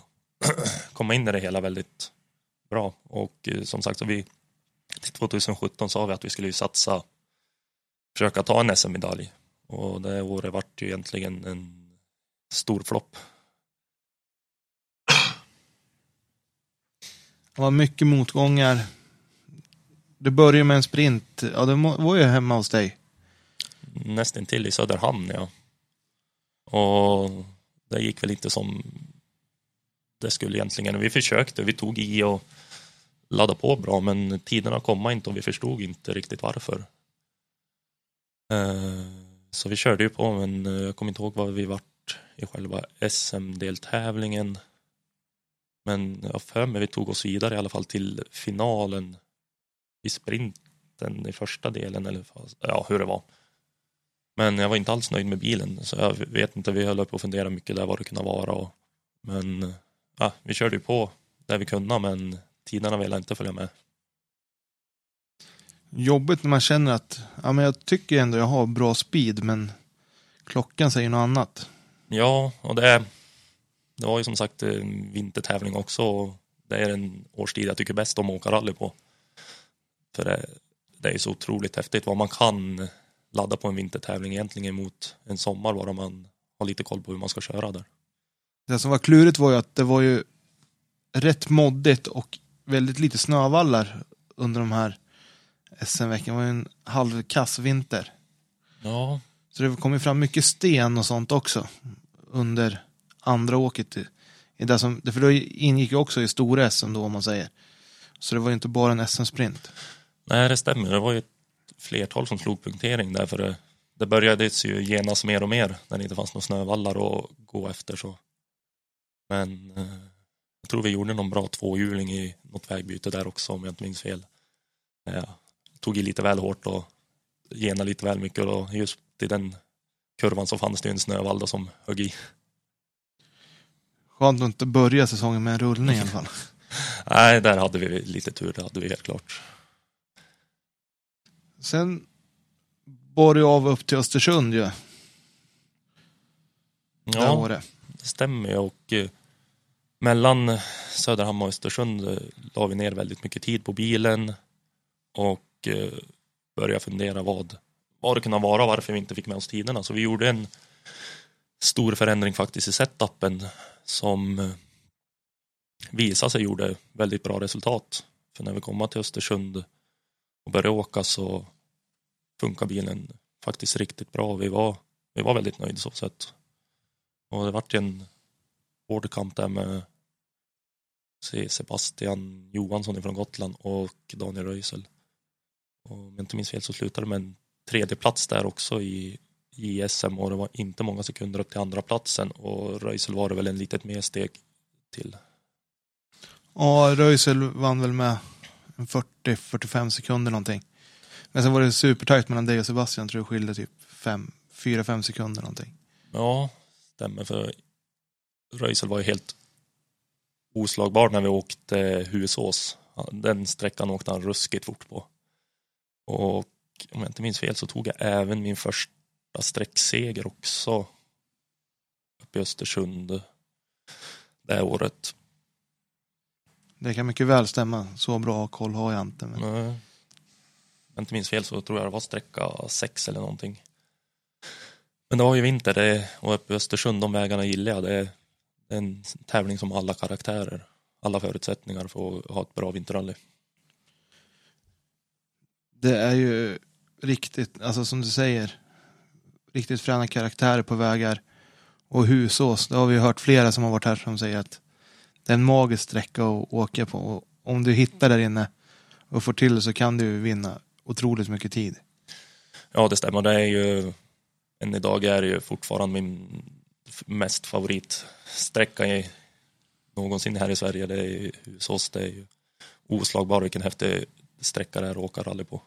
<clears throat> komma in i det hela väldigt bra. Och eh, som sagt, så vi till 2017 sa vi att vi skulle satsa, försöka ta en SM-medalj. Och det året vart ju egentligen en stor flopp. Det var mycket motgångar. Du började med en sprint. Ja, det var ju hemma hos dig. Nästan till i Söderhamn, ja. Och det gick väl inte som det skulle egentligen. Vi försökte, vi tog i och laddade på bra, men tiderna komma inte och vi förstod inte riktigt varför. Eh, så vi körde ju på, men eh, jag kommer inte ihåg vad vi vart i själva SM-deltävlingen. Men jag för mig vi tog oss vidare i alla fall till finalen i sprinten i första delen, eller ja, hur det var. Men jag var inte alls nöjd med bilen, så jag vet inte, vi höll på att fundera mycket där vad det kunde vara. Och, men eh, ja, vi körde ju på där vi kunde, men tiderna ville inte följa med. Jobbigt när man känner att, ja men jag tycker ändå jag har bra speed, men klockan säger något annat. Ja, och det, det var ju som sagt vintertävling också. Och det är en årstid jag tycker bäst om att åka rally på. För det, det är så otroligt häftigt vad man kan ladda på en vintertävling egentligen mot en sommar bara man har lite koll på hur man ska köra där. Det som var klurigt var ju att det var ju rätt moddigt och väldigt lite snövallar under de här SM-veckorna. Det var ju en halvkass vinter. Ja. Så det kom ju fram mycket sten och sånt också under andra åket. I det som, för då ingick ju också i stora SM då om man säger. Så det var ju inte bara en SM-sprint. Nej, det stämmer. Det var ju ett flertal som slog punktering där. För det, det började ju genas mer och mer när det inte fanns några snövallar att gå efter. så. Men eh, jag tror vi gjorde någon bra tvåhjuling i något vägbyte där också om jag inte minns fel. Jag tog i lite väl hårt och genade lite väl mycket och just i den kurvan så fanns det en snövall som högg i. Skönt att inte börja säsongen med en rullning i alla fall. <laughs> Nej, där hade vi lite tur, det hade vi helt klart. Sen bar du av upp till Östersund ju. Ja, ja det. det stämmer och eh, mellan Söderhamn och Östersund eh, la vi ner väldigt mycket tid på bilen och eh, började fundera vad, vad det kunde vara varför vi inte fick med oss tiderna. Så vi gjorde en stor förändring faktiskt i setupen som eh, visade sig gjorde väldigt bra resultat. För när vi kom till Östersund och började åka så funkar bilen faktiskt riktigt bra. Vi var, vi var väldigt nöjda så sett. Och det vart en hård kamp där med Sebastian Johansson från Gotland och Daniel Röisel. Och om jag inte minns fel så slutade med en tredje plats där också i, i SM och det var inte många sekunder upp till andra platsen och Röisel var det väl en litet mer steg till. Ja, Röisel vann väl med 40-45 sekunder någonting. Men sen var det supertajt mellan dig och Sebastian, tror jag skilde typ 4-5 sekunder någonting. Ja, stämmer för Röisel var ju helt oslagbar när vi åkte Husås. Den sträckan åkte han ruskigt fort på. Och om jag inte minns fel så tog jag även min första sträckseger också uppe i Östersund det året. Det kan mycket väl stämma. Så bra koll har jag inte. Men... Nej. Om jag inte minns fel så tror jag det var sträcka sex eller någonting. Men det var ju vinter det, och uppe i Östersund, de vägarna gillar jag. Det är en tävling som har alla karaktärer, alla förutsättningar för att ha ett bra vinterrally. Det är ju riktigt, alltså som du säger, riktigt fräna karaktärer på vägar. Och Husås, det har vi hört flera som har varit här som säger att det är en magisk sträcka att åka på. Och om du hittar där inne och får till så kan du vinna otroligt mycket tid. Ja, det stämmer. Det är ju, än idag är det ju fortfarande min mest favoritsträcka i, någonsin här i Sverige. Det är hos det är ju oslagbar vilken häftig sträcka det är att åka rally på.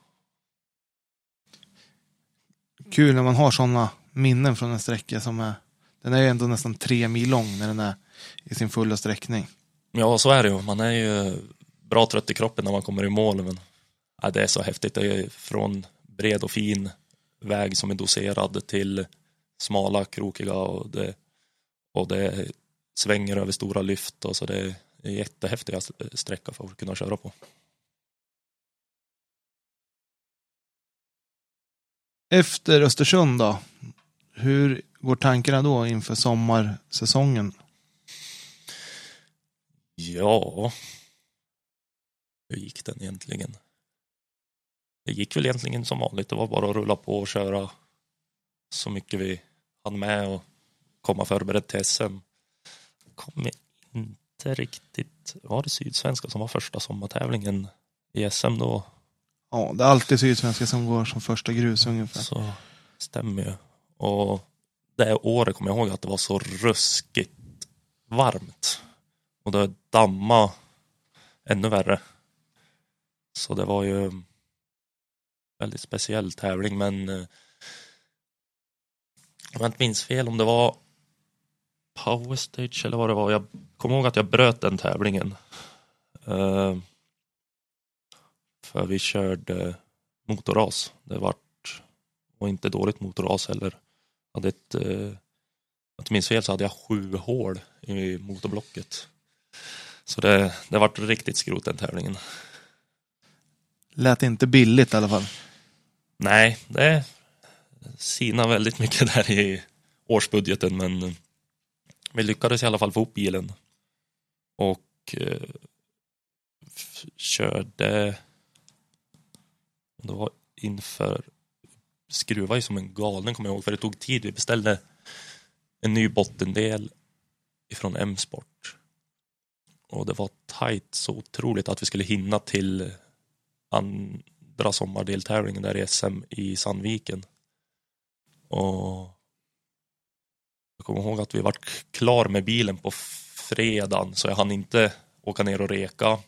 Kul när man har sådana minnen från en sträcka som är den är ju ändå nästan tre mil lång när den är i sin fulla sträckning. Ja, så är det ju. Man är ju bra trött i kroppen när man kommer i mål. Men ja, det är så häftigt. Det är från bred och fin väg som är doserad till smala, krokiga och det, och det svänger över stora lyft. Och så det är jättehäftiga sträcka för att kunna köra på. Efter Östersund då? Hur går tankarna då inför sommarsäsongen? Ja, hur gick den egentligen? Det gick väl egentligen som vanligt. Det var bara att rulla på och köra så mycket vi hann med och komma förberedd till SM. Kom inte riktigt, var det Sydsvenska som var första sommartävlingen i SM då? Ja, det är alltid Sydsvenska som går som första grus ungefär. Så stämmer ju. Och det året kommer jag ihåg att det var så ruskigt varmt. Och det damma ännu värre. Så det var ju väldigt speciell tävling men eh, om jag inte minns fel om det var Power Stage eller vad det var. Jag kommer ihåg att jag bröt den tävlingen. Uh, för vi körde motorras. Det vart, och inte dåligt motorras heller. Hade ett, uh, om jag inte minns fel så hade jag sju hål i motorblocket. Så det, det vart riktigt skrot den tävlingen. Lät inte billigt i alla fall. Nej, det sina väldigt mycket där i årsbudgeten men eh, vi lyckades i alla fall få upp bilen. Och eh, körde det var inför skruva som en galen kommer jag ihåg för det tog tid. Vi beställde en ny bottendel ifrån M-sport. Och det var tajt så otroligt att vi skulle hinna till andra sommardeltävlingen där i SM i Sandviken. Och jag kommer ihåg att vi var klar med bilen på fredagen så jag hann inte åka ner och reka.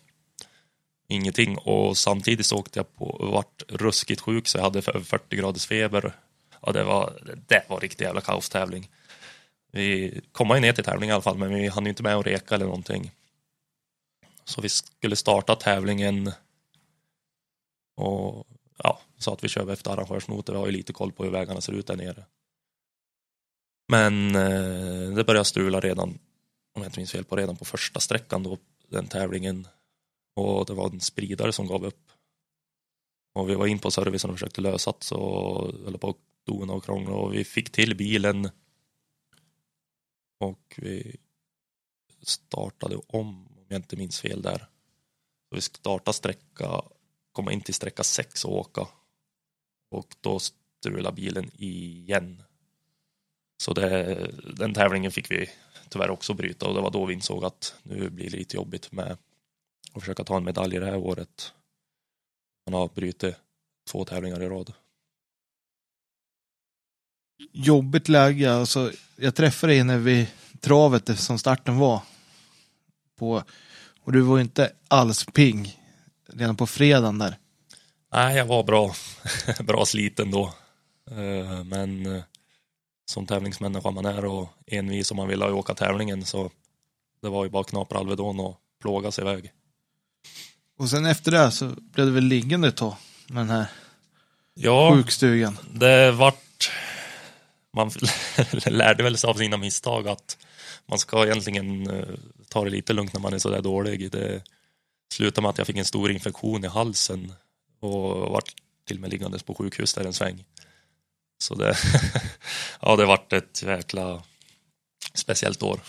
Ingenting och samtidigt så åkte jag på och vart ruskigt sjuk så jag hade 40 graders feber. Ja, det var, det var riktigt jävla kaostävling. Vi kom ju ner till tävling i alla fall men vi hann ju inte med att reka eller någonting. Så vi skulle starta tävlingen och ja, sa att vi kör efter arrangörsnoter. Vi har ju lite koll på hur vägarna ser ut där nere. Men eh, det började strula redan, om jag inte minns fel, på redan på första sträckan då, den tävlingen. Och det var en spridare som gav upp. Och vi var in på servicen och försökte lösa det så höll på att dona och krångla och vi fick till bilen. Och vi startade om, om jag inte minns fel där. Så vi startade sträcka komma in till sträcka 6 och åka. Och då strulade bilen igen. Så det, den tävlingen fick vi tyvärr också bryta och det var då vi insåg att nu blir det lite jobbigt med att försöka ta en medalj det här året. Man har brutit två tävlingar i rad. Jobbigt läge, alltså jag träffade dig när vi travet som starten var. På, och du var inte alls pigg redan på fredagen där? Nej, jag var bra, <laughs> bra sliten då. Eh, men eh, som tävlingsmänniska man är och envis om man vill åka tävlingen så det var ju bara knapra Alvedon och plåga sig iväg. Och sen efter det så blev det väl liggande ett tag med den här ja, sjukstugan? det vart man <laughs> lärde väl sig av sina misstag att man ska egentligen eh, ta det lite lugnt när man är sådär dålig. Det, slutade med att jag fick en stor infektion i halsen och vart till och med liggandes på sjukhus där en sväng. Så det, <laughs> ja, det vart ett jäkla speciellt år.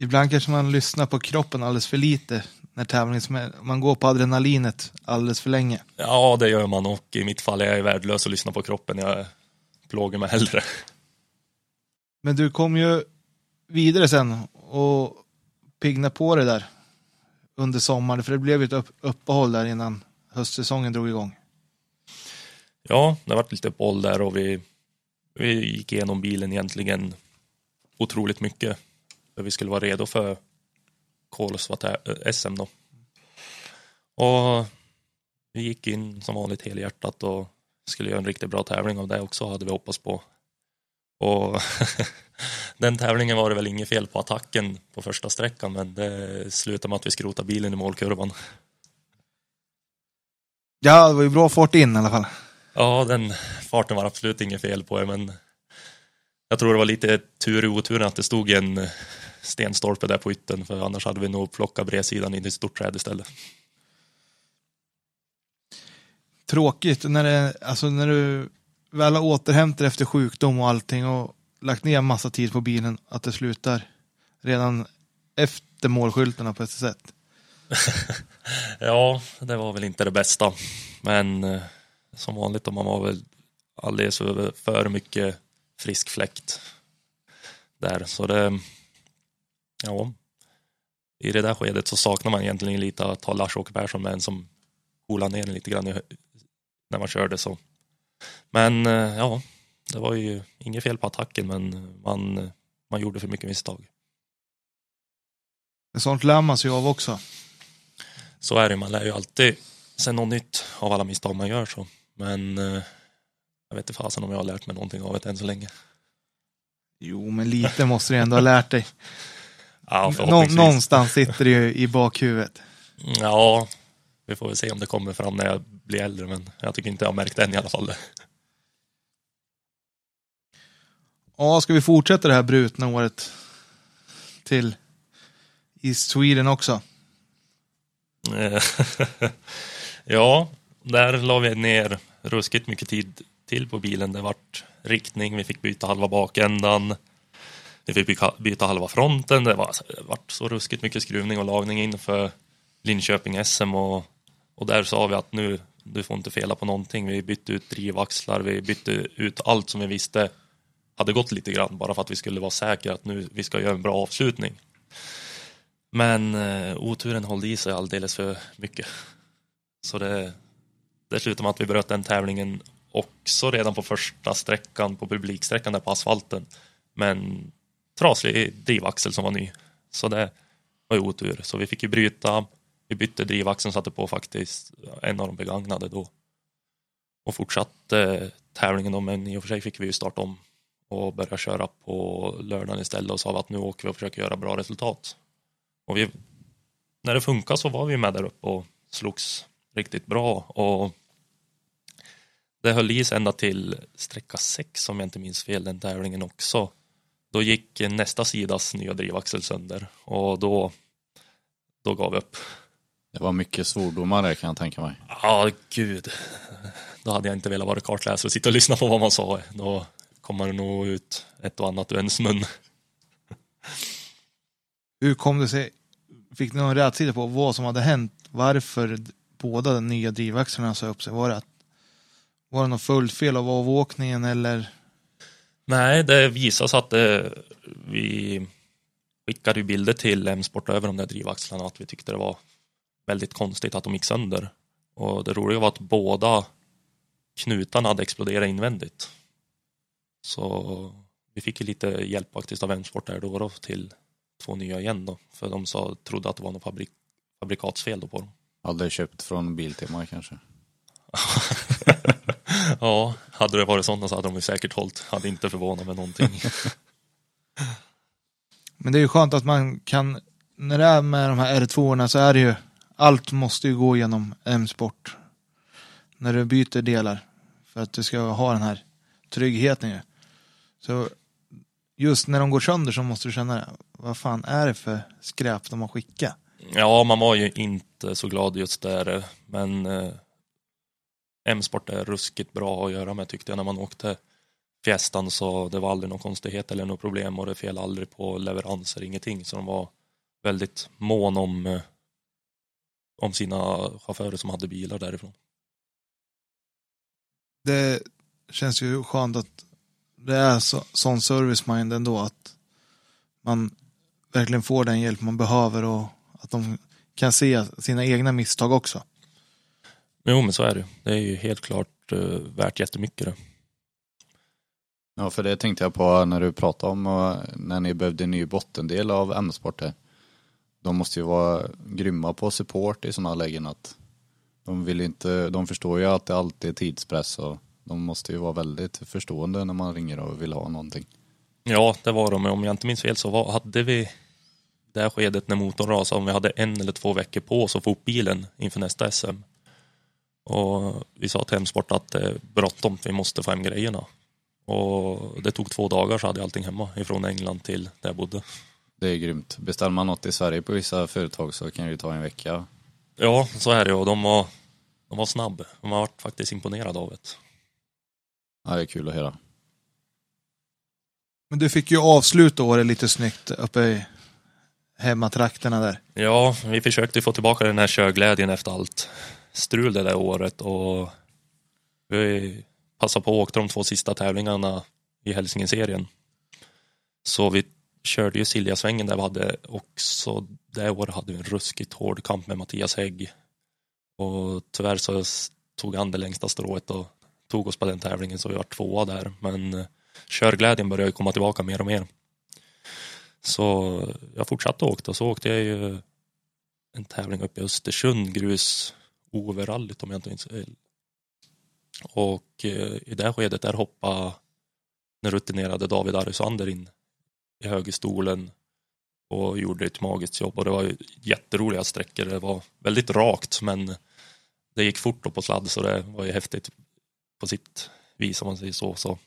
Ibland kanske man lyssnar på kroppen alldeles för lite när tävlings man går på adrenalinet alldeles för länge. Ja, det gör man och i mitt fall är jag värdelös att lyssna på kroppen. Jag plågar mig hellre. Men du kom ju vidare sen och pigna på det där under sommaren? För det blev ju ett uppehåll där innan höstsäsongen drog igång. Ja, det varit lite boll där och vi, vi gick igenom bilen egentligen otroligt mycket. För vi skulle vara redo för Kolsva-SM eh, då. Och vi gick in som vanligt helhjärtat och skulle göra en riktigt bra tävling av det också hade vi hoppats på. Och <laughs> den tävlingen var det väl inget fel på attacken på första sträckan men det slutade med att vi skrotade bilen i målkurvan. Ja, det var ju bra fart in i alla fall. Ja, den farten var absolut inget fel på men jag tror det var lite tur i oturen att det stod en stenstolpe där på ytten för annars hade vi nog plockat bredsidan in i ett stort träd istället. Tråkigt när, det, alltså när du väl har återhämtat efter sjukdom och allting och lagt ner massa tid på bilen att det slutar redan efter målskyltarna på ett sätt. <laughs> ja, det var väl inte det bästa. Men eh, som vanligt, man var väl alldeles för mycket frisk fläkt där. Så det, ja, i det där skedet så saknar man egentligen lite att ha Lars-Åke Persson med en som coolade ner lite grann när man körde så. Men eh, ja, det var ju inget fel på attacken men man, man gjorde för mycket misstag. Sånt lär man sig av också. Så är det, man lär ju alltid sig något nytt av alla misstag man gör så. Men eh, jag vet inte fasen om jag har lärt mig någonting av det än så länge. Jo, men lite måste du ändå ha lärt dig. <laughs> ja, Nå någonstans sitter det ju i bakhuvudet. Ja, vi får väl se om det kommer fram när jag blir äldre, men jag tycker inte jag har märkt det än i alla fall. Ja, ska vi fortsätta det här brutna året till i Sweden också? Eh, <laughs> ja, där la vi ner ruskigt mycket tid till på bilen. Det vart riktning, vi fick byta halva bakändan. Vi fick byta halva fronten. Det, var, alltså, det vart så ruskigt mycket skruvning och lagning inför Linköping SM och, och där sa vi att nu, du får inte fela på någonting. Vi bytte ut drivaxlar, vi bytte ut allt som vi visste hade gått lite grann bara för att vi skulle vara säkra att nu vi ska göra en bra avslutning. Men eh, oturen höll i sig alldeles för mycket. Så det, det slutade med att vi bröt den tävlingen också redan på första sträckan på publiksträckan där på asfalten. Men traslig drivaxel som var ny. Så det var ju otur. Så vi fick ju bryta. Vi bytte drivaxeln satte på faktiskt en av de begagnade då. Och fortsatte eh, tävlingen då, men i och för sig fick vi ju starta om och börja köra på lördagen istället och sa att nu åker vi och försöker göra bra resultat. Och vi, när det funkar så var vi med där uppe och slogs riktigt bra och det höll i sig ända till sträcka 6 om jag inte minns fel den tävlingen också. Då gick nästa sidas nya drivaxel sönder och då, då gav vi upp. Det var mycket svordomar kan jag tänka mig. Ja, gud. Då hade jag inte velat vara kartläsare och sitta och lyssna på vad man sa. Då kommer det nog ut ett och annat ur ens mun. Hur kom det sig? Fick ni någon rätsida på vad som hade hänt? Varför båda de nya drivaxlarna sa upp sig? Var det, att, var det något följdfel av avåkningen eller? Nej, det visade sig att det, vi skickade bilder till M-sport över de där drivaxlarna att vi tyckte det var väldigt konstigt att de gick sönder. Och det roliga var att båda knutarna hade exploderat invändigt. Så vi fick ju lite hjälp faktiskt av M-sport där då, då till två nya igen då. För de sa, trodde att det var något fabrik, fabrikatsfel då på dem. Aldrig köpt från Biltema kanske? <laughs> ja, hade det varit sådana så hade de säkert hållit. Hade inte förvånat mig någonting. <laughs> Men det är ju skönt att man kan, när det är med de här R2 så är det ju, allt måste ju gå genom M-sport. När du byter delar. För att du ska ha den här tryggheten ju. Så just när de går sönder så måste du känna, vad fan är det för skräp de har skickat? Ja, man var ju inte så glad just där, men eh, M-sport är ruskigt bra att göra med tyckte jag när man åkte Fiestan så det var aldrig någon konstighet eller något problem och det fel aldrig på leveranser, ingenting. Så de var väldigt mån om, eh, om sina chaufförer som hade bilar därifrån. Det känns ju skönt att det är så, sån service-mind ändå att man verkligen får den hjälp man behöver och att de kan se sina egna misstag också. Jo, men så är det. Det är ju helt klart uh, värt jättemycket det. Ja, för det tänkte jag på när du pratade om eh, när ni behövde en ny bottendel av M-sport. De måste ju vara grymma på support i sådana lägen att de vill inte, de förstår ju att det alltid är tidspress och de måste ju vara väldigt förstående när man ringer och vill ha någonting. Ja, det var de. Om jag inte minns fel så var, hade vi det här skedet när motorn rasade, om vi hade en eller två veckor på oss att få upp bilen inför nästa SM. Och vi sa till Hemsport att det är bråttom, vi måste få hem grejerna. Och det tog två dagar så hade jag allting hemma ifrån England till där jag bodde. Det är grymt. Beställer man något i Sverige på vissa företag så kan det ju ta en vecka. Ja, så är det och de var, de var snabb. De har varit faktiskt imponerade av det. Ja, det är kul att höra. Men du fick ju avsluta året lite snyggt uppe i hemmatrakterna där. Ja, vi försökte få tillbaka den här körglädjen efter allt strul det där året och vi passade på att åka de två sista tävlingarna i Hälsingeserien. Så vi körde ju Siljasvängen där vi hade också, det året hade vi en ruskigt hård kamp med Mattias Hägg. Och tyvärr så tog han det längsta strået och tog oss på den tävlingen så vi var tvåa där. Men eh, körglädjen började komma tillbaka mer och mer. Så jag fortsatte åka och så åkte jag ju en tävling uppe i Östersund, grus OV-rallyt om jag inte minns fel. Och eh, i det skedet där hoppade den rutinerade David Arisander in i högerstolen och gjorde ett magiskt jobb och det var jätteroliga sträckor. Det var väldigt rakt men det gick fort på sladd så det var ju häftigt på sitt vis om man säger så. så.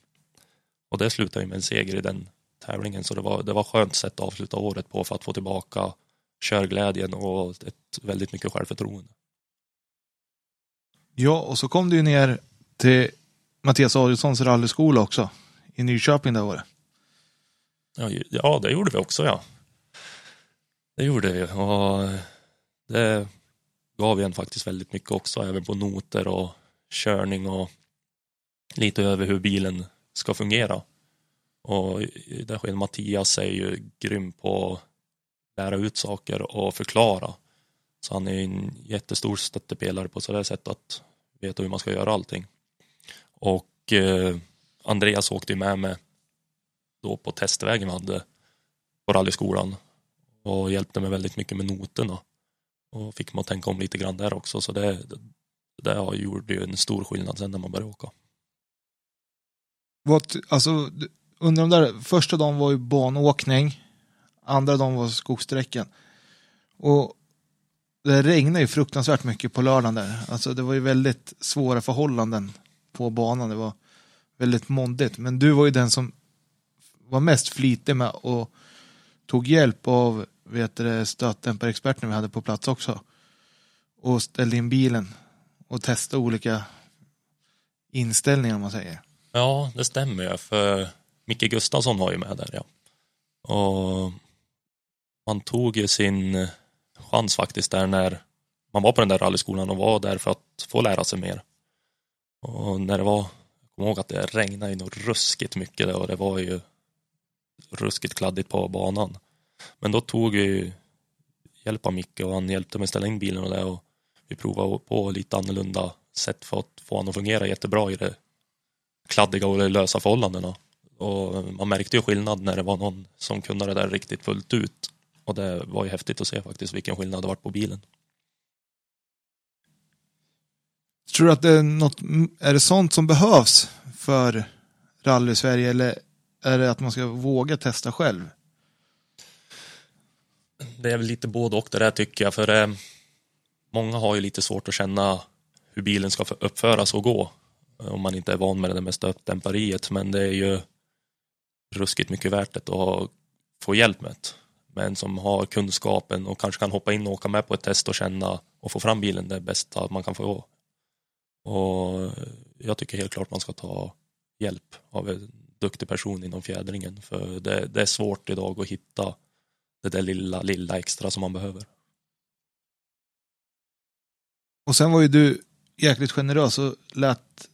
Och det slutade ju med en seger i den tävlingen så det var, det var skönt sätt att avsluta året på för att få tillbaka körglädjen och ett väldigt mycket självförtroende. Ja, och så kom du ner till Mattias Adielssons rallyskola också i Nyköping det året. Ja, ja, det gjorde vi också ja. Det gjorde vi och det gav en faktiskt väldigt mycket också, även på noter och körning och lite över hur bilen ska fungera. Och där sker Mattias är ju grym på att lära ut saker och förklara. Så han är en jättestor stöttepelare på så det sätt att veta hur man ska göra allting. Och eh, Andreas åkte ju med mig då på testvägen vi hade på rallyskolan och hjälpte mig väldigt mycket med noterna och fick mig att tänka om lite grann där också så det, det, det gjorde ju en stor skillnad sen när man började åka. Vad, alltså, under de där, första dagen var ju banåkning, andra dagen var skogssträckan. Och det regnade ju fruktansvärt mycket på lördagen där. Alltså det var ju väldigt svåra förhållanden på banan. Det var väldigt måndigt. Men du var ju den som var mest flitig med och tog hjälp av vet du, stötdämparexperten vi hade på plats också. Och ställde in bilen och testade olika inställningar om man säger. Ja, det stämmer ju. För Micke Gustafsson var ju med där ja. Och man tog ju sin chans faktiskt där när man var på den där rallyskolan och var där för att få lära sig mer. Och när det var, jag kommer ihåg att det regnade ju nog ruskigt mycket där och det var ju ruskigt kladdigt på banan. Men då tog vi hjälp av Micke och han hjälpte mig ställa in bilen och det och vi provade på lite annorlunda sätt för att få honom att fungera jättebra i det kladdiga och lösa förhållandena. Och man märkte ju skillnad när det var någon som kunde det där riktigt fullt ut. Och det var ju häftigt att se faktiskt vilken skillnad det varit på bilen. Tror du att det är något, är det sånt som behövs för rally Sverige eller är det att man ska våga testa själv? Det är väl lite både och det där tycker jag för eh, många har ju lite svårt att känna hur bilen ska uppföras och gå om man inte är van med det med stötdämpariet men det är ju ruskigt mycket värt det att få hjälp med det men som har kunskapen och kanske kan hoppa in och åka med på ett test och känna och få fram bilen det bästa man kan få. Och jag tycker helt klart man ska ta hjälp av en duktig person inom fjädringen för det, det är svårt idag att hitta det där lilla, lilla extra som man behöver. Och sen var ju du jäkligt generös och lät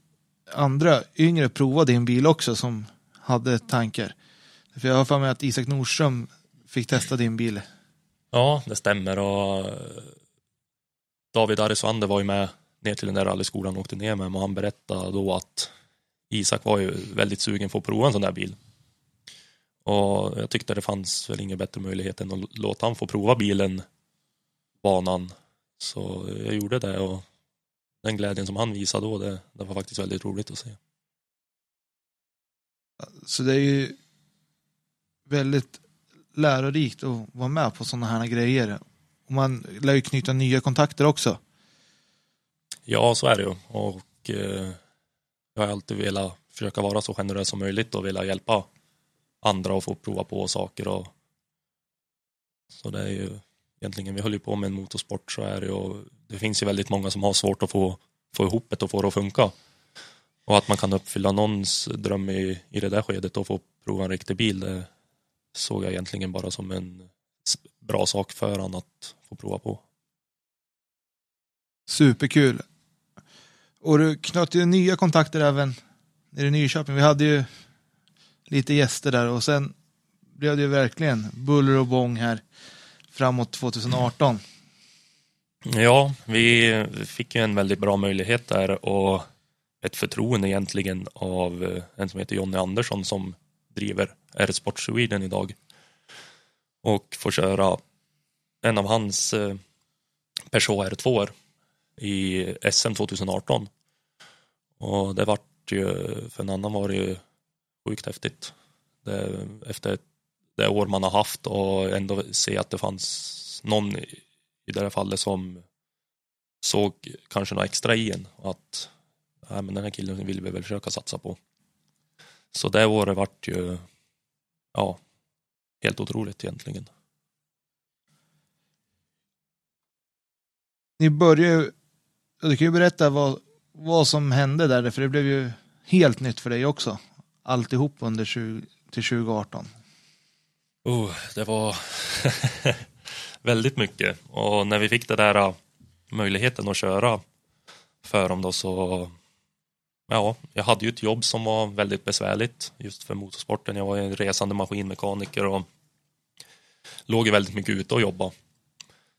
andra yngre prova din bil också som hade tankar. För jag har för mig att Isak Nordström fick testa din bil. Ja, det stämmer och eh, David Arisander var ju med ner till den där rallyskolan och åkte ner med och han berättade då att Isak var ju väldigt sugen på att prova en sån där bil. Och jag tyckte det fanns väl ingen bättre möjlighet än att låta han få prova bilen, banan. Så jag gjorde det och den glädjen som han visade då, det, det var faktiskt väldigt roligt att se. Så det är ju väldigt lärorikt att vara med på sådana här grejer. Och man lär ju knyta nya kontakter också. Ja, så är det ju. Och eh, jag har alltid velat försöka vara så generös som möjligt och vilja hjälpa andra att få prova på saker. Och... Så det är ju egentligen, vi håller ju på med en motorsport så är det ju, det finns ju väldigt många som har svårt att få, få ihop det och få det att funka. Och att man kan uppfylla någons dröm i, i det där skedet och få prova en riktig bil, det såg jag egentligen bara som en bra sak för han att få prova på. Superkul. Och du knöt ju nya kontakter även nere i Nyköping. Vi hade ju lite gäster där och sen blev det ju verkligen buller och bång här framåt 2018. Ja, vi fick ju en väldigt bra möjlighet där och ett förtroende egentligen av eh, en som heter Jonny Andersson som driver R-Sport Sweden idag. Och får köra en av hans eh, Peugeot R2 i SM 2018. Och det vart ju, för en annan var det ju sjukt häftigt. Det, efter det år man har haft och ändå se att det fanns någon i, det här fallet som såg kanske något extra i en att ja, men den här killen vill vi väl försöka satsa på. Så det året vart ju ja, helt otroligt egentligen. Ni började ju, du kan ju berätta vad, vad som hände där, för det blev ju helt nytt för dig också. Alltihop under 20, till 2018. Oh, det var <laughs> väldigt mycket och när vi fick det där äh, möjligheten att köra för dem då så ja, jag hade ju ett jobb som var väldigt besvärligt just för motorsporten. Jag var en resande maskinmekaniker och låg ju väldigt mycket ute och jobbade.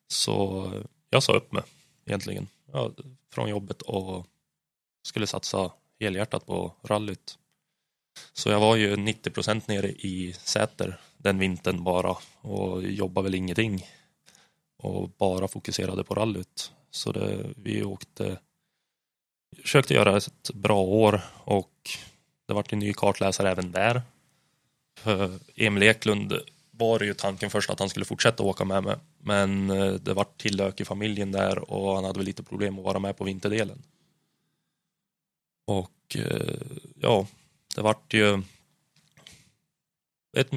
Så jag sa upp mig egentligen ja, från jobbet och skulle satsa helhjärtat på rallyt. Så jag var ju 90 procent nere i Säter den vintern bara och jobbade väl ingenting och bara fokuserade på rallyt. Så det, vi åkte, försökte göra ett bra år och det vart en ny kartläsare även där. För Emil Eklund var det ju tanken först att han skulle fortsätta åka med mig. Men eh, det vart tillök i familjen där och han hade väl lite problem att vara med på vinterdelen. Och eh, ja, det vart ju ett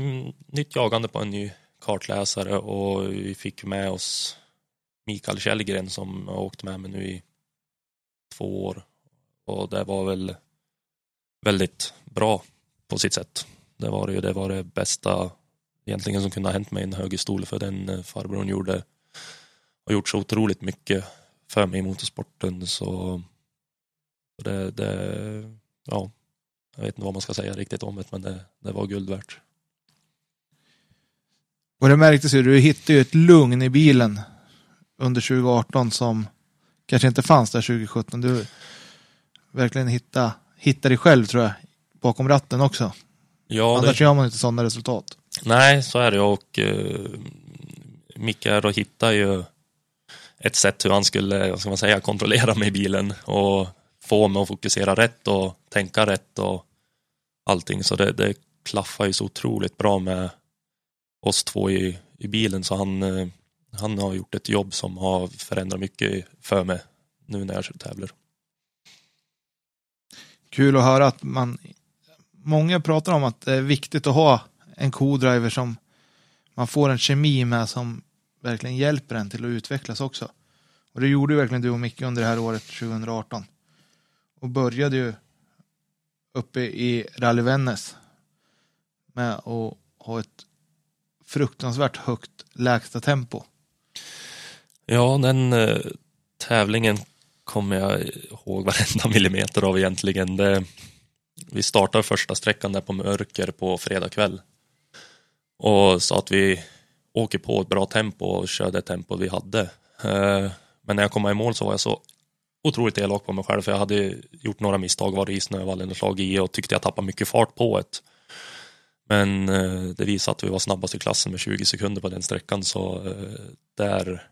nytt jagande på en ny kartläsare och vi fick med oss Mikael Källgren som har åkt med mig nu i två år. Och det var väl väldigt bra på sitt sätt. Det var ju det, var det bästa egentligen som kunde ha hänt mig i en högerstol för den eh, farbrorn gjorde har gjort så otroligt mycket för mig i motorsporten så det, det ja, jag vet inte vad man ska säga riktigt om det men det, det var guld värt. Och det märktes ju, du hittade ju ett lugn i bilen under 2018 som kanske inte fanns där 2017. Du verkligen hittade, hittade dig själv tror jag, bakom ratten också. Ja, Annars det... gör man inte sådana resultat. Nej, så är det och uh, Micke då hittade ju ett sätt hur han skulle, vad ska man säga, kontrollera mig i bilen och få mig att fokusera rätt och tänka rätt och allting. Så det, det klaffar ju så otroligt bra med oss två i, i bilen så han, uh, han har gjort ett jobb som har förändrat mycket för mig nu när jag tävlar. Kul att höra att man många pratar om att det är viktigt att ha en co-driver som man får en kemi med som verkligen hjälper en till att utvecklas också. Och det gjorde ju verkligen du och Micke under det här året 2018. Och började ju uppe i Rally Vännäs med att ha ett fruktansvärt högt lägsta tempo. Ja, den eh, tävlingen kommer jag ihåg varenda <laughs> millimeter av egentligen. Det, vi startade första sträckan där på mörker på fredag kväll och sa att vi åker på ett bra tempo och kör det tempo vi hade. Eh, men när jag kom i mål så var jag så otroligt elak på mig själv för jag hade gjort några misstag, varit i snövallen och slagit i och tyckte jag tappade mycket fart på ett. Men eh, det visade att vi var snabbast i klassen med 20 sekunder på den sträckan så eh, där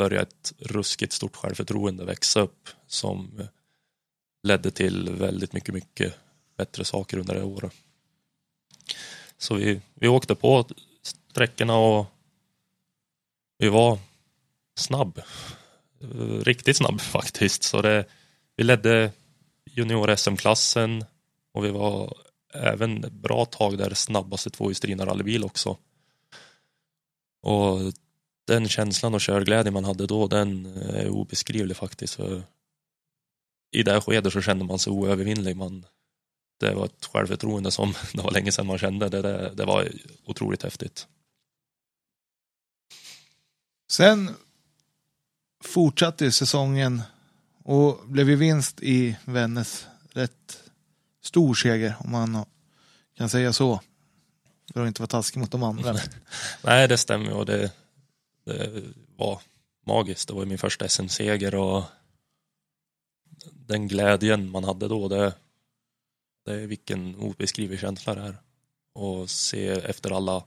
började ett ruskigt stort självförtroende växa upp som ledde till väldigt mycket, mycket bättre saker under det året. Så vi, vi åkte på sträckorna och vi var snabb. Riktigt snabb <laughs> faktiskt. Så det, vi ledde junior-SM-klassen och vi var även ett bra tag där snabbaste tvåhjulsdrivna rallybil också. Och den känslan och körglädje man hade då, den är obeskrivlig faktiskt. För I det här skedet så kände man sig oövervinnlig. Man, det var ett självförtroende som <laughs> det var länge sedan man kände. Det, det, det var otroligt häftigt. Sen fortsatte säsongen och blev ju vinst i Vännäs. Rätt stor seger om man kan säga så. För att inte vara taskig mot de andra. <laughs> Nej, det stämmer och det, Eh, det var magiskt. Det var min första SM-seger och den glädjen man hade då, det, det är vilken obeskrivlig känsla det är. Och se efter alla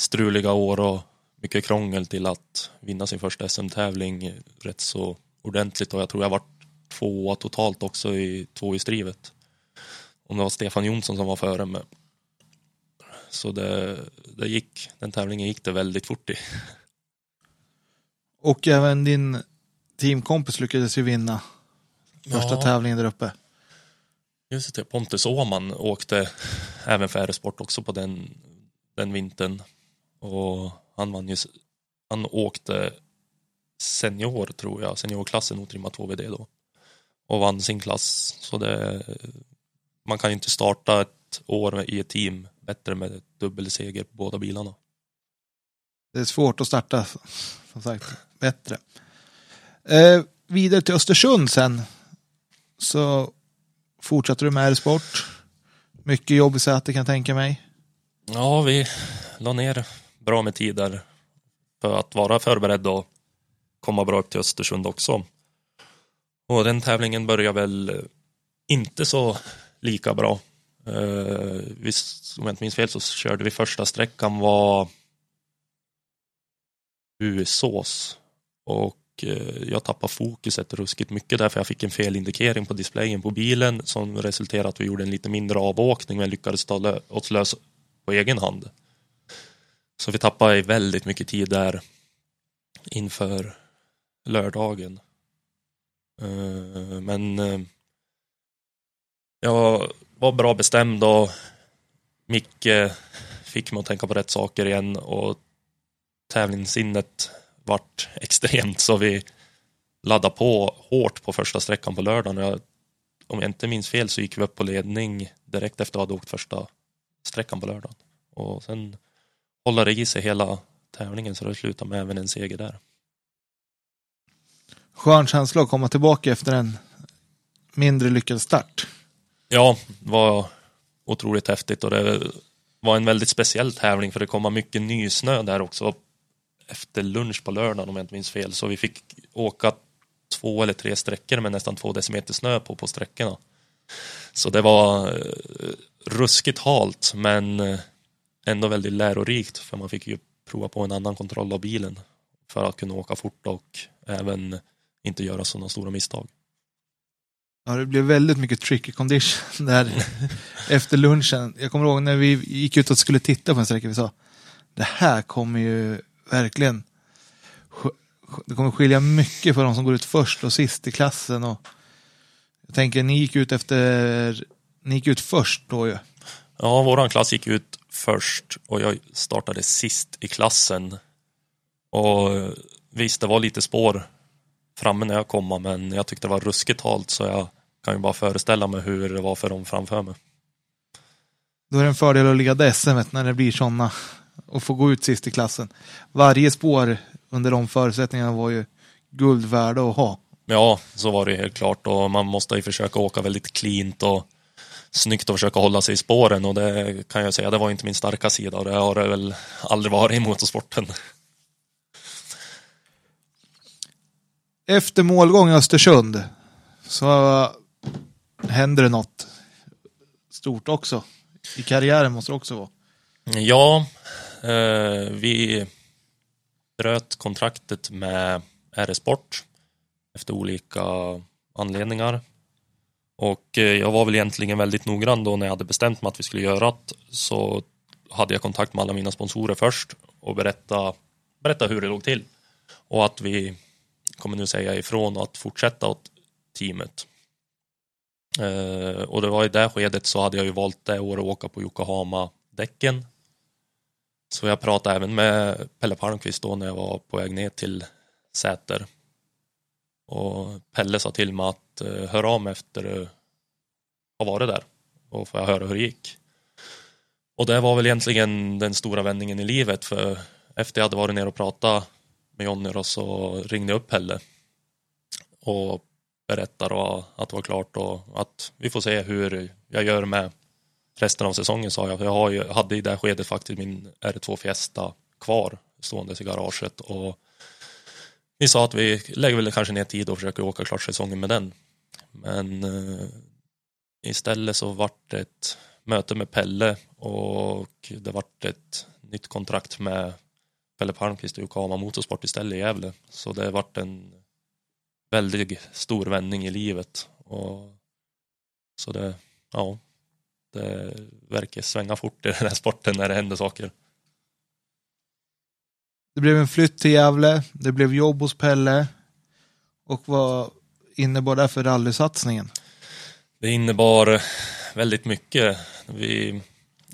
struliga år och mycket krångel till att vinna sin första SM-tävling rätt så ordentligt och jag tror jag varit tvåa totalt också i tvåhjulsdrivet. Om det var Stefan Jonsson som var före mig. Så det, det gick, den tävlingen gick det väldigt fort i. <laughs> Och även din teamkompis lyckades ju vinna första ja. tävlingen där uppe. Just det, Pontus Åman åkte även för R-sport också på den, den vintern. Och han vann ju, han åkte senior tror jag, seniorklassen otrimmat 2VD då. Och vann sin klass. Så det, man kan inte starta ett år i ett team bättre med dubbelseger på båda bilarna. Det är svårt att starta, som sagt, bättre. Eh, vidare till Östersund sen. Så fortsatte du med R-sport. Mycket jobb i sätet kan jag tänka mig. Ja, vi la ner bra med tid där för att vara förberedd och komma bra upp till Östersund också. Och den tävlingen började väl inte så lika bra. Eh, visst, om jag inte minns fel så körde vi första sträckan var USÅs och eh, jag tappade fokuset ruskigt mycket därför jag fick en felindikering på displayen på bilen som resulterade att vi gjorde en lite mindre avåkning men lyckades ta oss lös på egen hand. Så vi tappade väldigt mycket tid där inför lördagen. Eh, men eh, jag var bra bestämd och Micke fick mig att tänka på rätt saker igen och tävlingssinnet vart extremt så vi laddade på hårt på första sträckan på lördagen. Jag, om jag inte minns fel så gick vi upp på ledning direkt efter att ha åkt första sträckan på lördagen. Och sen håller det i sig hela tävlingen så det slutar med även en seger där. Skön känsla att komma tillbaka efter en mindre lyckad start. Ja, det var otroligt häftigt och det var en väldigt speciell tävling för det kom mycket nysnö där också efter lunch på lördagen om jag inte minns fel. Så vi fick åka två eller tre sträckor med nästan två decimeter snö på på sträckorna. Så det var eh, ruskigt halt men eh, ändå väldigt lärorikt för man fick ju prova på en annan kontroll av bilen för att kunna åka fort och även inte göra sådana stora misstag. Ja, det blev väldigt mycket tricky condition <laughs> där efter lunchen. Jag kommer ihåg när vi gick ut och skulle titta på en sträcka, vi sa det här kommer ju verkligen det kommer skilja mycket för de som går ut först och sist i klassen. Och jag tänker, ni gick ut efter, ni gick ut först då ju. Ja, våran klass gick ut först och jag startade sist i klassen. Och visst, det var lite spår framme när jag kom, men jag tyckte det var ruskigt halt så jag kan ju bara föreställa mig hur det var för dem framför mig. Då är det en fördel att ligga SM när det blir sådana och få gå ut sist i klassen. Varje spår under de förutsättningarna var ju guld värda att ha. Ja, så var det helt klart och man måste ju försöka åka väldigt cleant och snyggt att försöka hålla sig i spåren och det kan jag säga, det var inte min starka sida och det har det väl aldrig varit i motorsporten. Efter målgång i Östersund så händer det något stort också. I karriären måste det också vara. Ja, Eh, vi bröt kontraktet med RS-sport efter olika anledningar. Och eh, jag var väl egentligen väldigt noggrann då när jag hade bestämt mig att vi skulle göra det. Så hade jag kontakt med alla mina sponsorer först och berätta, berätta hur det låg till. Och att vi kommer nu säga ifrån att fortsätta åt teamet. Eh, och det var i det skedet så hade jag ju valt det året att åka på Yokohama-däcken. Så jag pratade även med Pelle Palmqvist då när jag var på väg ner till Säter. Och Pelle sa till mig att eh, hör höra av mig efter eh, att ha varit där och få höra hur det gick. Och det var väl egentligen den stora vändningen i livet för efter jag hade varit ner och pratat med Jonny och så ringde jag upp Pelle och berättade att det var klart och att vi får se hur jag gör med resten av säsongen sa jag. Jag har ju, hade i det här skedet faktiskt min R2 Fiesta kvar ståendes i garaget och vi sa att vi lägger väl kanske ner tid och försöker åka klart säsongen med den. Men eh, istället så vart det ett möte med Pelle och det vart ett nytt kontrakt med Pelle Palmqvist och Yokohama Motorsport istället i Gävle. Så det vart en väldigt stor vändning i livet. Och så det, ja, det verkar svänga fort i den här sporten när det händer saker. Det blev en flytt till Gävle, det blev jobb hos Pelle. Och vad innebar det för rallysatsningen? Det innebar väldigt mycket. Vi,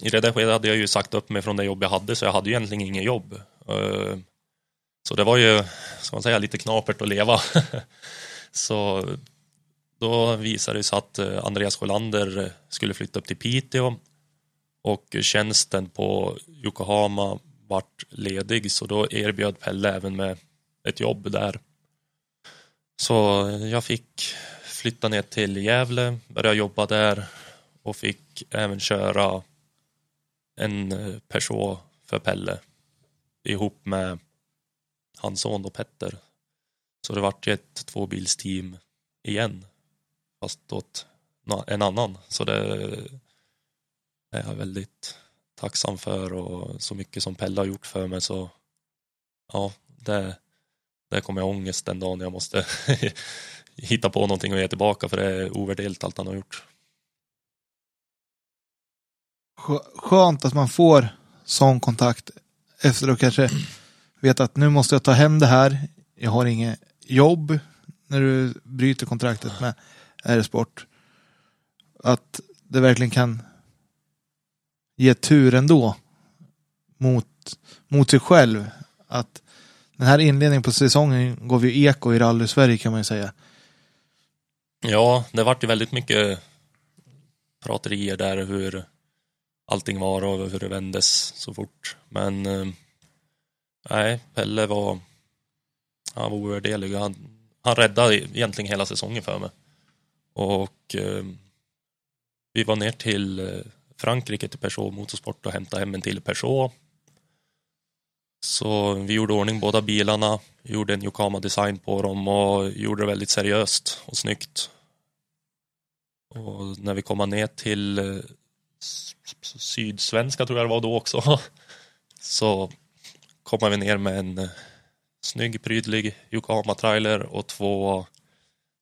I det där skedet hade jag ju sagt upp mig från det jobb jag hade så jag hade ju egentligen inget jobb. Eh, så det var ju, ska man säga, lite knapert att leva. <laughs> så då visade det sig att eh, Andreas Sjölander eh, skulle flytta upp till Piteå och tjänsten på Yokohama vart ledig så då erbjöd Pelle även med ett jobb där. Så jag fick flytta ner till Gävle, börja jobba där och fick även köra en eh, Peugeot för Pelle ihop med hans son och Petter. Så det vart ju ett tvåbilsteam igen fast åt en annan. Så det är jag väldigt tacksam för och så mycket som Pelle har gjort för mig så ja, det, det kommer jag ångest den dagen jag måste <laughs> hitta på någonting och ge tillbaka för det är ovärderligt allt han har gjort. Skönt att man får sån kontakt efter att kanske veta att nu måste jag ta hem det här. Jag har inget jobb när du bryter kontraktet med R-sport. Att det verkligen kan ge tur ändå mot, mot sig själv. Att den här inledningen på säsongen gav ju eko i rally-Sverige kan man ju säga. Ja, det vart ju väldigt mycket praterier där hur allting var och hur det vändes så fort. Men eh, nej, Pelle var, han var ovärderlig. Han, han räddade egentligen hela säsongen för mig. Och eh, vi var ner till eh, Frankrike till Peugeot Motorsport och hämtade hem en till Peugeot. Så vi gjorde ordning båda bilarna, gjorde en Yokama-design på dem och gjorde det väldigt seriöst och snyggt. Och när vi kom ner till eh, Sydsvenska tror jag det var då också, <laughs> så kom vi ner med en eh, snygg prydlig Yokohama-trailer och två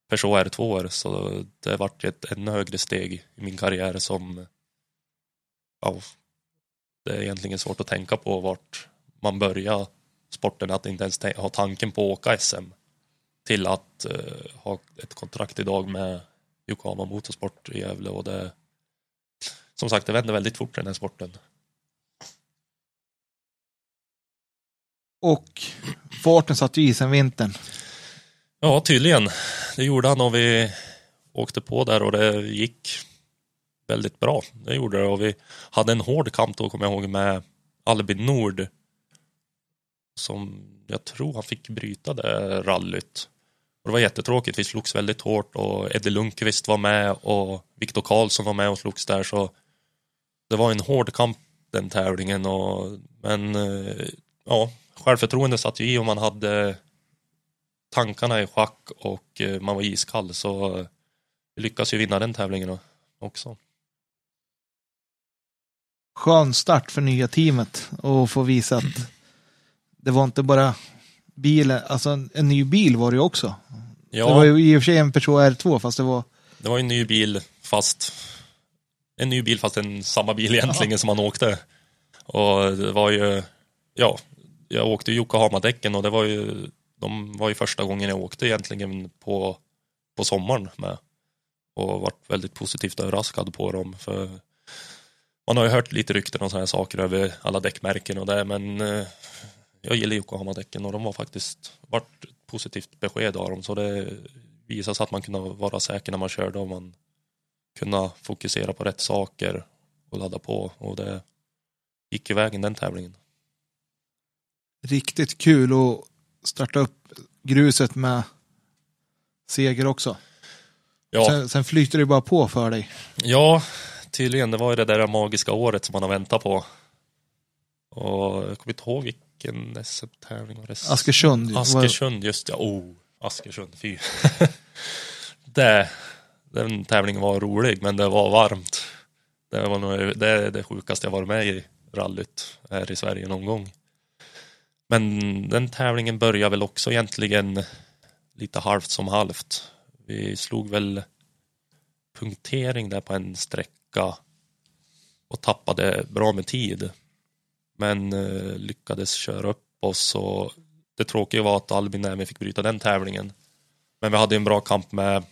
Peugeot R2 så det vart ett ännu högre steg i min karriär som ja, det är egentligen svårt att tänka på vart man börjar sporten, att inte ens ha tanken på att åka SM till att uh, ha ett kontrakt idag med Yokohama Motorsport i Gävle och det som sagt, det vänder väldigt fort den här sporten. Och farten satt ju i sen vintern. Ja, tydligen. Det gjorde han och vi åkte på där och det gick väldigt bra. Det gjorde det och vi hade en hård kamp då, kommer jag ihåg, med Albin Nord. Som jag tror han fick bryta det rallyt. Och det var jättetråkigt, vi slogs väldigt hårt och Eddie Lundqvist var med och Viktor Karlsson var med och slogs där så det var en hård kamp den tävlingen och men eh, ja, självförtroende satt ju i och man hade tankarna i schack och eh, man var iskall så eh, vi lyckas ju vinna den tävlingen också. Skön start för nya teamet och få visa att det var inte bara bilen, alltså en ny bil var det ju också. Ja. Det var ju i och för sig en Peugeot R2 fast det var... Det var en ny bil fast en ny bil fast en samma bil egentligen ja. som man åkte. Och det var ju, ja, jag åkte Yokohama-däcken och det var ju, de var ju första gången jag åkte egentligen på, på sommaren med. Och varit väldigt positivt överraskad på dem. För man har ju hört lite rykten och sådana här saker över alla däckmärken och det, men eh, jag gillar Yokohama-däcken och de var faktiskt, varit ett positivt besked av dem. Så det visade sig att man kunde vara säker när man körde och man kunna fokusera på rätt saker och ladda på och det gick i vägen den tävlingen. Riktigt kul och starta upp gruset med seger också. Ja. Sen, sen flyter det bara på för dig. Ja, tydligen. Det var ju det där magiska året som man har väntat på. Och jag kommer inte ihåg vilken SM-tävling var det? Askersund. Askersund, just ja. Oh, Askersund, fy. <laughs> det, den tävlingen var rolig, men det var varmt. Det var nog det, det sjukaste jag varit med i rallyt här i Sverige någon gång. Men den tävlingen började väl också egentligen lite halvt som halvt. Vi slog väl punktering där på en sträcka och tappade bra med tid. Men eh, lyckades köra upp oss och det tråkiga var att Albin även fick bryta den tävlingen. Men vi hade en bra kamp med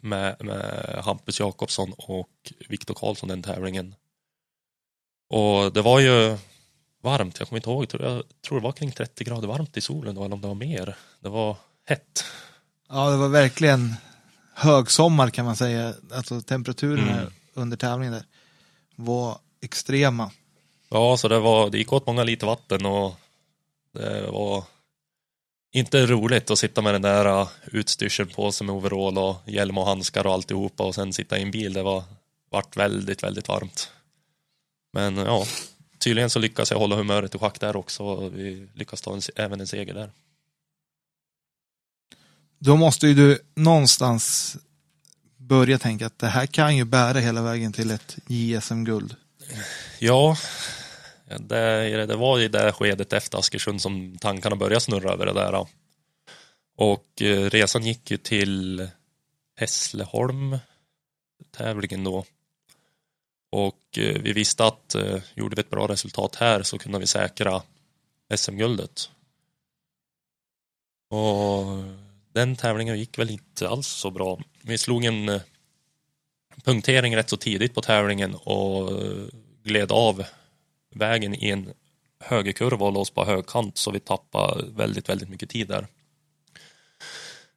med, med Hampus Jakobsson och Viktor Karlsson den tävlingen. Och det var ju varmt, jag kommer inte ihåg, jag tror, det var kring 30 grader varmt i solen då, eller om det var mer. Det var hett. Ja, det var verkligen högsommar kan man säga. Alltså temperaturen mm. under tävlingen där var extrema. Ja, så det, var, det gick åt många liter vatten och det var inte roligt att sitta med den där uh, utstyrseln på sig med overall och hjälm och handskar och alltihopa och sen sitta i en bil. Det var vart väldigt, väldigt varmt. Men ja, tydligen så lyckas jag hålla humöret i schack där också och vi lyckas ta en, även en seger där. Då måste ju du någonstans börja tänka att det här kan ju bära hela vägen till ett JSM-guld. Ja, det, det var i det skedet efter Askersund som tankarna började snurra över det där. Och eh, resan gick ju till Hässleholm, tävlingen då. Och eh, vi visste att eh, gjorde vi ett bra resultat här så kunde vi säkra SM-guldet. Och den tävlingen gick väl inte alls så bra. Vi slog en eh, punktering rätt så tidigt på tävlingen och gled av vägen i en högerkurva och lås på högkant så vi tappade väldigt, väldigt mycket tid där.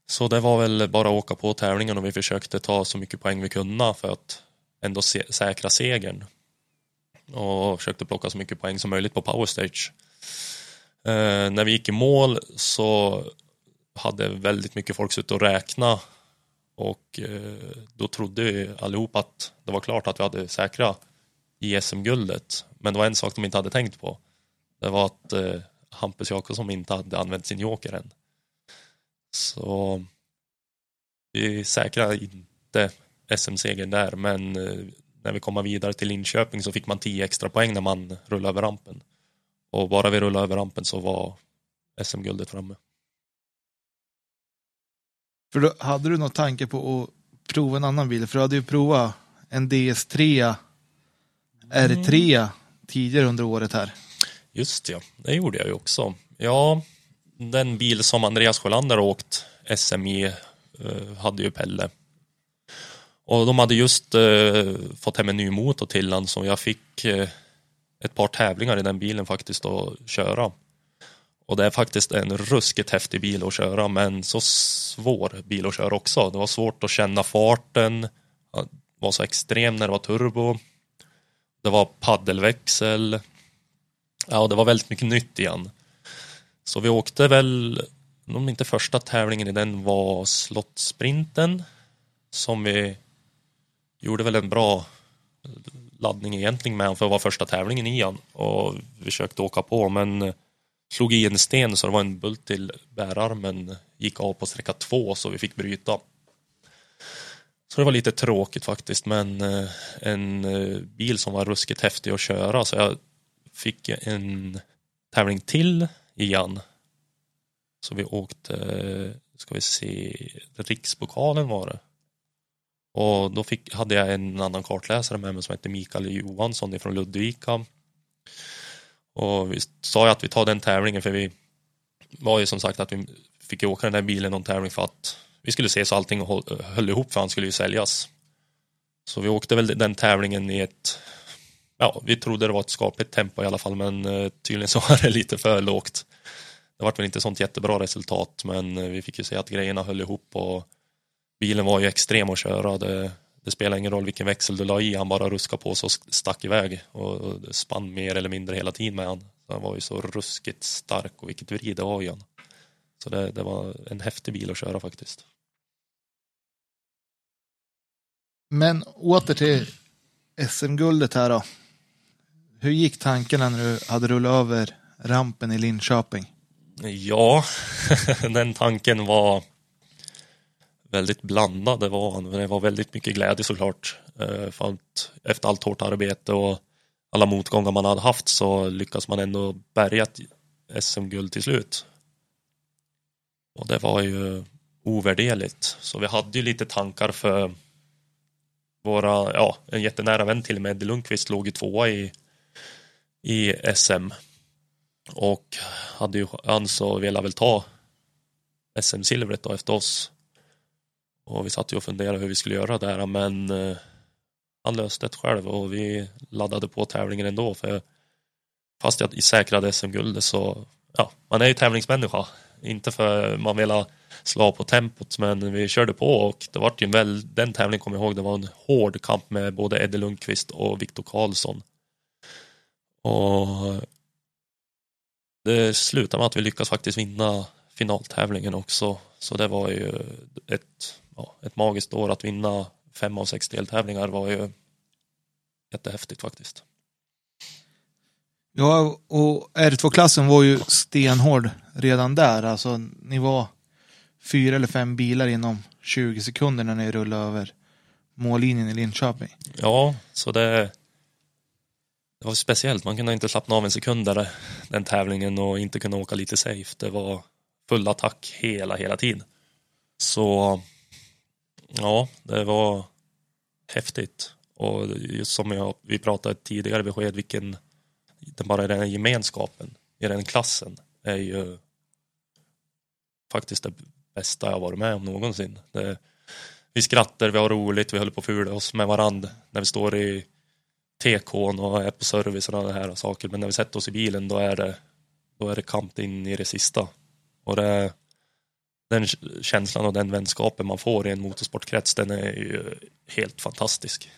Så det var väl bara att åka på tävlingen och vi försökte ta så mycket poäng vi kunde för att ändå se säkra segern. Och försökte plocka så mycket poäng som möjligt på powerstage. Eh, när vi gick i mål så hade väldigt mycket folk suttit och räkna och eh, då trodde vi allihop att det var klart att vi hade säkrat SM-guldet. Men det var en sak de inte hade tänkt på. Det var att eh, Hampus Jakobsson inte hade använt sin joker än. Så vi säkrade inte SM-segern där, men eh, när vi kom vidare till Linköping så fick man 10 extra poäng när man rullade över rampen. Och bara vi rullade över rampen så var SM-guldet framme. För då hade du någon tanke på att prova en annan bil? För du hade ju provat en DS3 R3 mm. tidigare under året här. Just ja, det gjorde jag ju också. Ja, den bil som Andreas Sjölander åkt SM i uh, hade ju Pelle. Och de hade just eh, fått hem en ny motor till den så jag fick eh, ett par tävlingar i den bilen faktiskt att köra. Och det är faktiskt en ruskigt häftig bil att köra men så svår bil att köra också. Det var svårt att känna farten, var så extrem när det var turbo. Det var paddelväxel. Ja, det var väldigt mycket nytt igen. Så vi åkte väl, om inte första tävlingen i den var slottsprinten. Som vi gjorde väl en bra laddning egentligen med för att vara första tävlingen i han. Och försökte åka på men slog i en sten så det var en bult till bärarmen gick av på sträcka två så vi fick bryta. Så det var lite tråkigt faktiskt men eh, en eh, bil som var ruskigt häftig att köra så jag fick en tävling till igen. Så vi åkte, eh, ska vi se, Rikspokalen var det. Och då fick, hade jag en annan kartläsare med mig som hette Mikael Johansson från Ludvika. Och vi sa ju att vi tar den tävlingen för vi var ju som sagt att vi fick åka den där bilen någon tävling för att vi skulle se så allting höll ihop för han skulle ju säljas. Så vi åkte väl den tävlingen i ett, ja, vi trodde det var ett skapligt tempo i alla fall, men eh, tydligen så <laughs> var det lite för lågt. Det var väl inte sånt jättebra resultat, men eh, vi fick ju se att grejerna höll ihop och bilen var ju extrem att köra. Det, det spelar ingen roll vilken växel du la i, han bara ruskade på så och stack iväg och spann mer eller mindre hela tiden med han. Han var ju så ruskigt stark och vilket vrid det var i han. Så det, det var en häftig bil att köra faktiskt. Men åter till SM-guldet här då. Hur gick tankarna när du hade rullat över rampen i Linköping? Ja, <laughs> den tanken var väldigt blandad. Det var, det var väldigt mycket glädje såklart. Eh, för att efter allt hårt arbete och alla motgångar man hade haft så lyckas man ändå bärga ett SM-guld till slut. Och det var ju ovärderligt. Så vi hade ju lite tankar för våra, ja, en jättenära vän till med, Eddie Lundqvist, låg ju tvåa i, i SM. Och hade ju chans att vilja väl ta SM-silvret då efter oss. Och vi satt ju och funderade hur vi skulle göra där, men eh, han löste det själv och vi laddade på tävlingen ändå. För fast jag säkrade SM-guldet så, ja, man är ju tävlingsmänniska. Inte för man vill slå på tempot, men vi körde på och det var ju en väl, den tävlingen kommer jag ihåg, det var en hård kamp med både Eddie Lundqvist och Viktor Karlsson. Och det slutade med att vi lyckades faktiskt vinna finaltävlingen också. Så det var ju ett, ja, ett magiskt år att vinna fem av sex deltävlingar var ju jättehäftigt faktiskt. Ja, och R2-klassen var ju stenhård redan där. Alltså, ni var fyra eller fem bilar inom 20 sekunder när ni rullade över mållinjen i Linköping. Ja, så det, det var speciellt. Man kunde inte slappna av en sekund där den tävlingen och inte kunna åka lite safe. Det var full attack hela, hela tiden. Så ja, det var häftigt. Och just som jag, vi pratade tidigare besked, vilken, bara den här gemenskapen i den klassen är ju faktiskt det bästa jag varit med om någonsin. Det, vi skrattar, vi har roligt, vi håller på att fula oss med varandra när vi står i TK'n och är på service och sådana här saker. Men när vi sätter oss i bilen då är det, då är det kamp in i det sista. Och det, den känslan och den vänskapen man får i en motorsportkrets, den är ju helt fantastisk.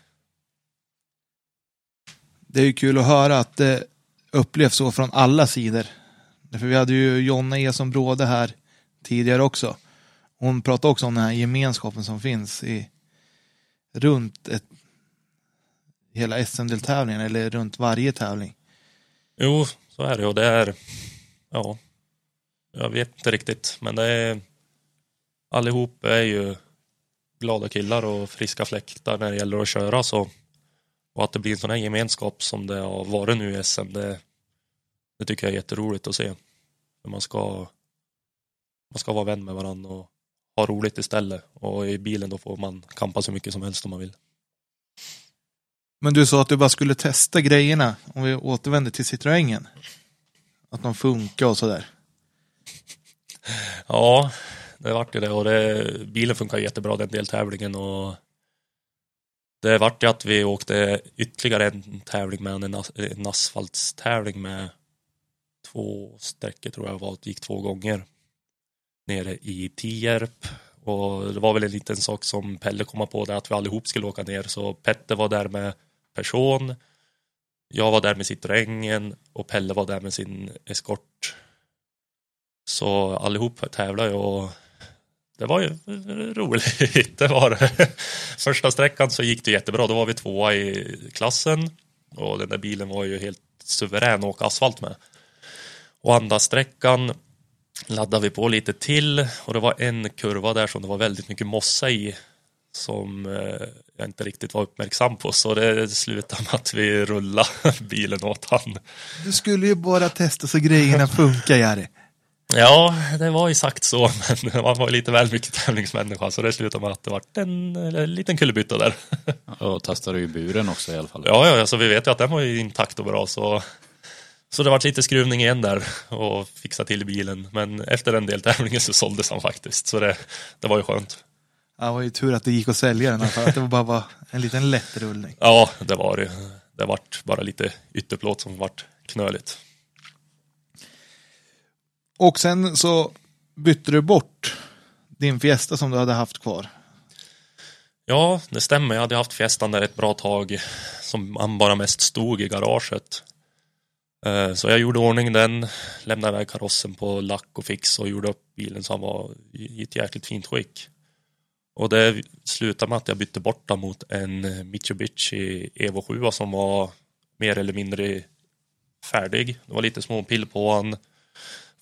Det är ju kul att höra att det upplevs så från alla sidor. För vi hade ju Jonna E som bråde här tidigare också. Hon pratade också om den här gemenskapen som finns i runt ett, hela SM-deltävlingen eller runt varje tävling. Jo, så är det och det är, ja, jag vet inte riktigt, men det är allihop är ju glada killar och friska fläktar när det gäller att köra så och att det blir en sån här gemenskap som det har varit nu i SM det, det tycker jag är jätteroligt att se. För man ska man ska vara vän med varandra och ha roligt istället och i bilen då får man kampa så mycket som helst om man vill. Men du sa att du bara skulle testa grejerna om vi återvänder till Citroengen. Att de funkar och sådär. Ja, det vart ju det och det, bilen funkar jättebra den deltävlingen och det vart ju att vi åkte ytterligare en tävling med en, en asfaltstävling med två sträckor tror jag var, det gick två gånger nere i Tierp. Och det var väl en liten sak som Pelle kom på där att vi allihop skulle åka ner. Så Petter var där med person jag var där med Citroengen och Pelle var där med sin eskort. Så allihop tävlade och det var ju roligt, <laughs> det var det. Första sträckan så gick det jättebra, då var vi tvåa i klassen och den där bilen var ju helt suverän att åka asfalt med. Och andra sträckan laddade vi på lite till och det var en kurva där som det var väldigt mycket mossa i som eh, jag inte riktigt var uppmärksam på så det slutade med att vi rullade <laughs> bilen åt han. Du skulle ju bara testa så grejerna funkar Jari. Ja, det var ju sagt så, <laughs> men man var lite väl mycket tävlingsmänniska så det slutade med att det var en, en liten kullerbytta där. <laughs> Och testade ju buren också i alla fall. Ja, ja, så vi vet ju att den var ju intakt och bra så så det var lite skruvning igen där och fixa till bilen. Men efter den deltävlingen så såldes han faktiskt. Så det, det var ju skönt. Ja, det var ju tur att det gick att sälja den. För att det var bara var en liten lätt rullning. Ja, det var det. Det vart bara lite ytterplåt som vart knöligt. Och sen så bytte du bort din Fiesta som du hade haft kvar. Ja, det stämmer. Jag hade haft Fiestan där ett bra tag som han bara mest stod i garaget. Eh, så jag gjorde ordning den, lämnade iväg karossen på lack och fix och gjorde upp bilen så han var i ett jäkligt fint skick. Och det slutade med att jag bytte bort den mot en Mitsubishi Evo 7 som var mer eller mindre färdig. Det var lite små pill på han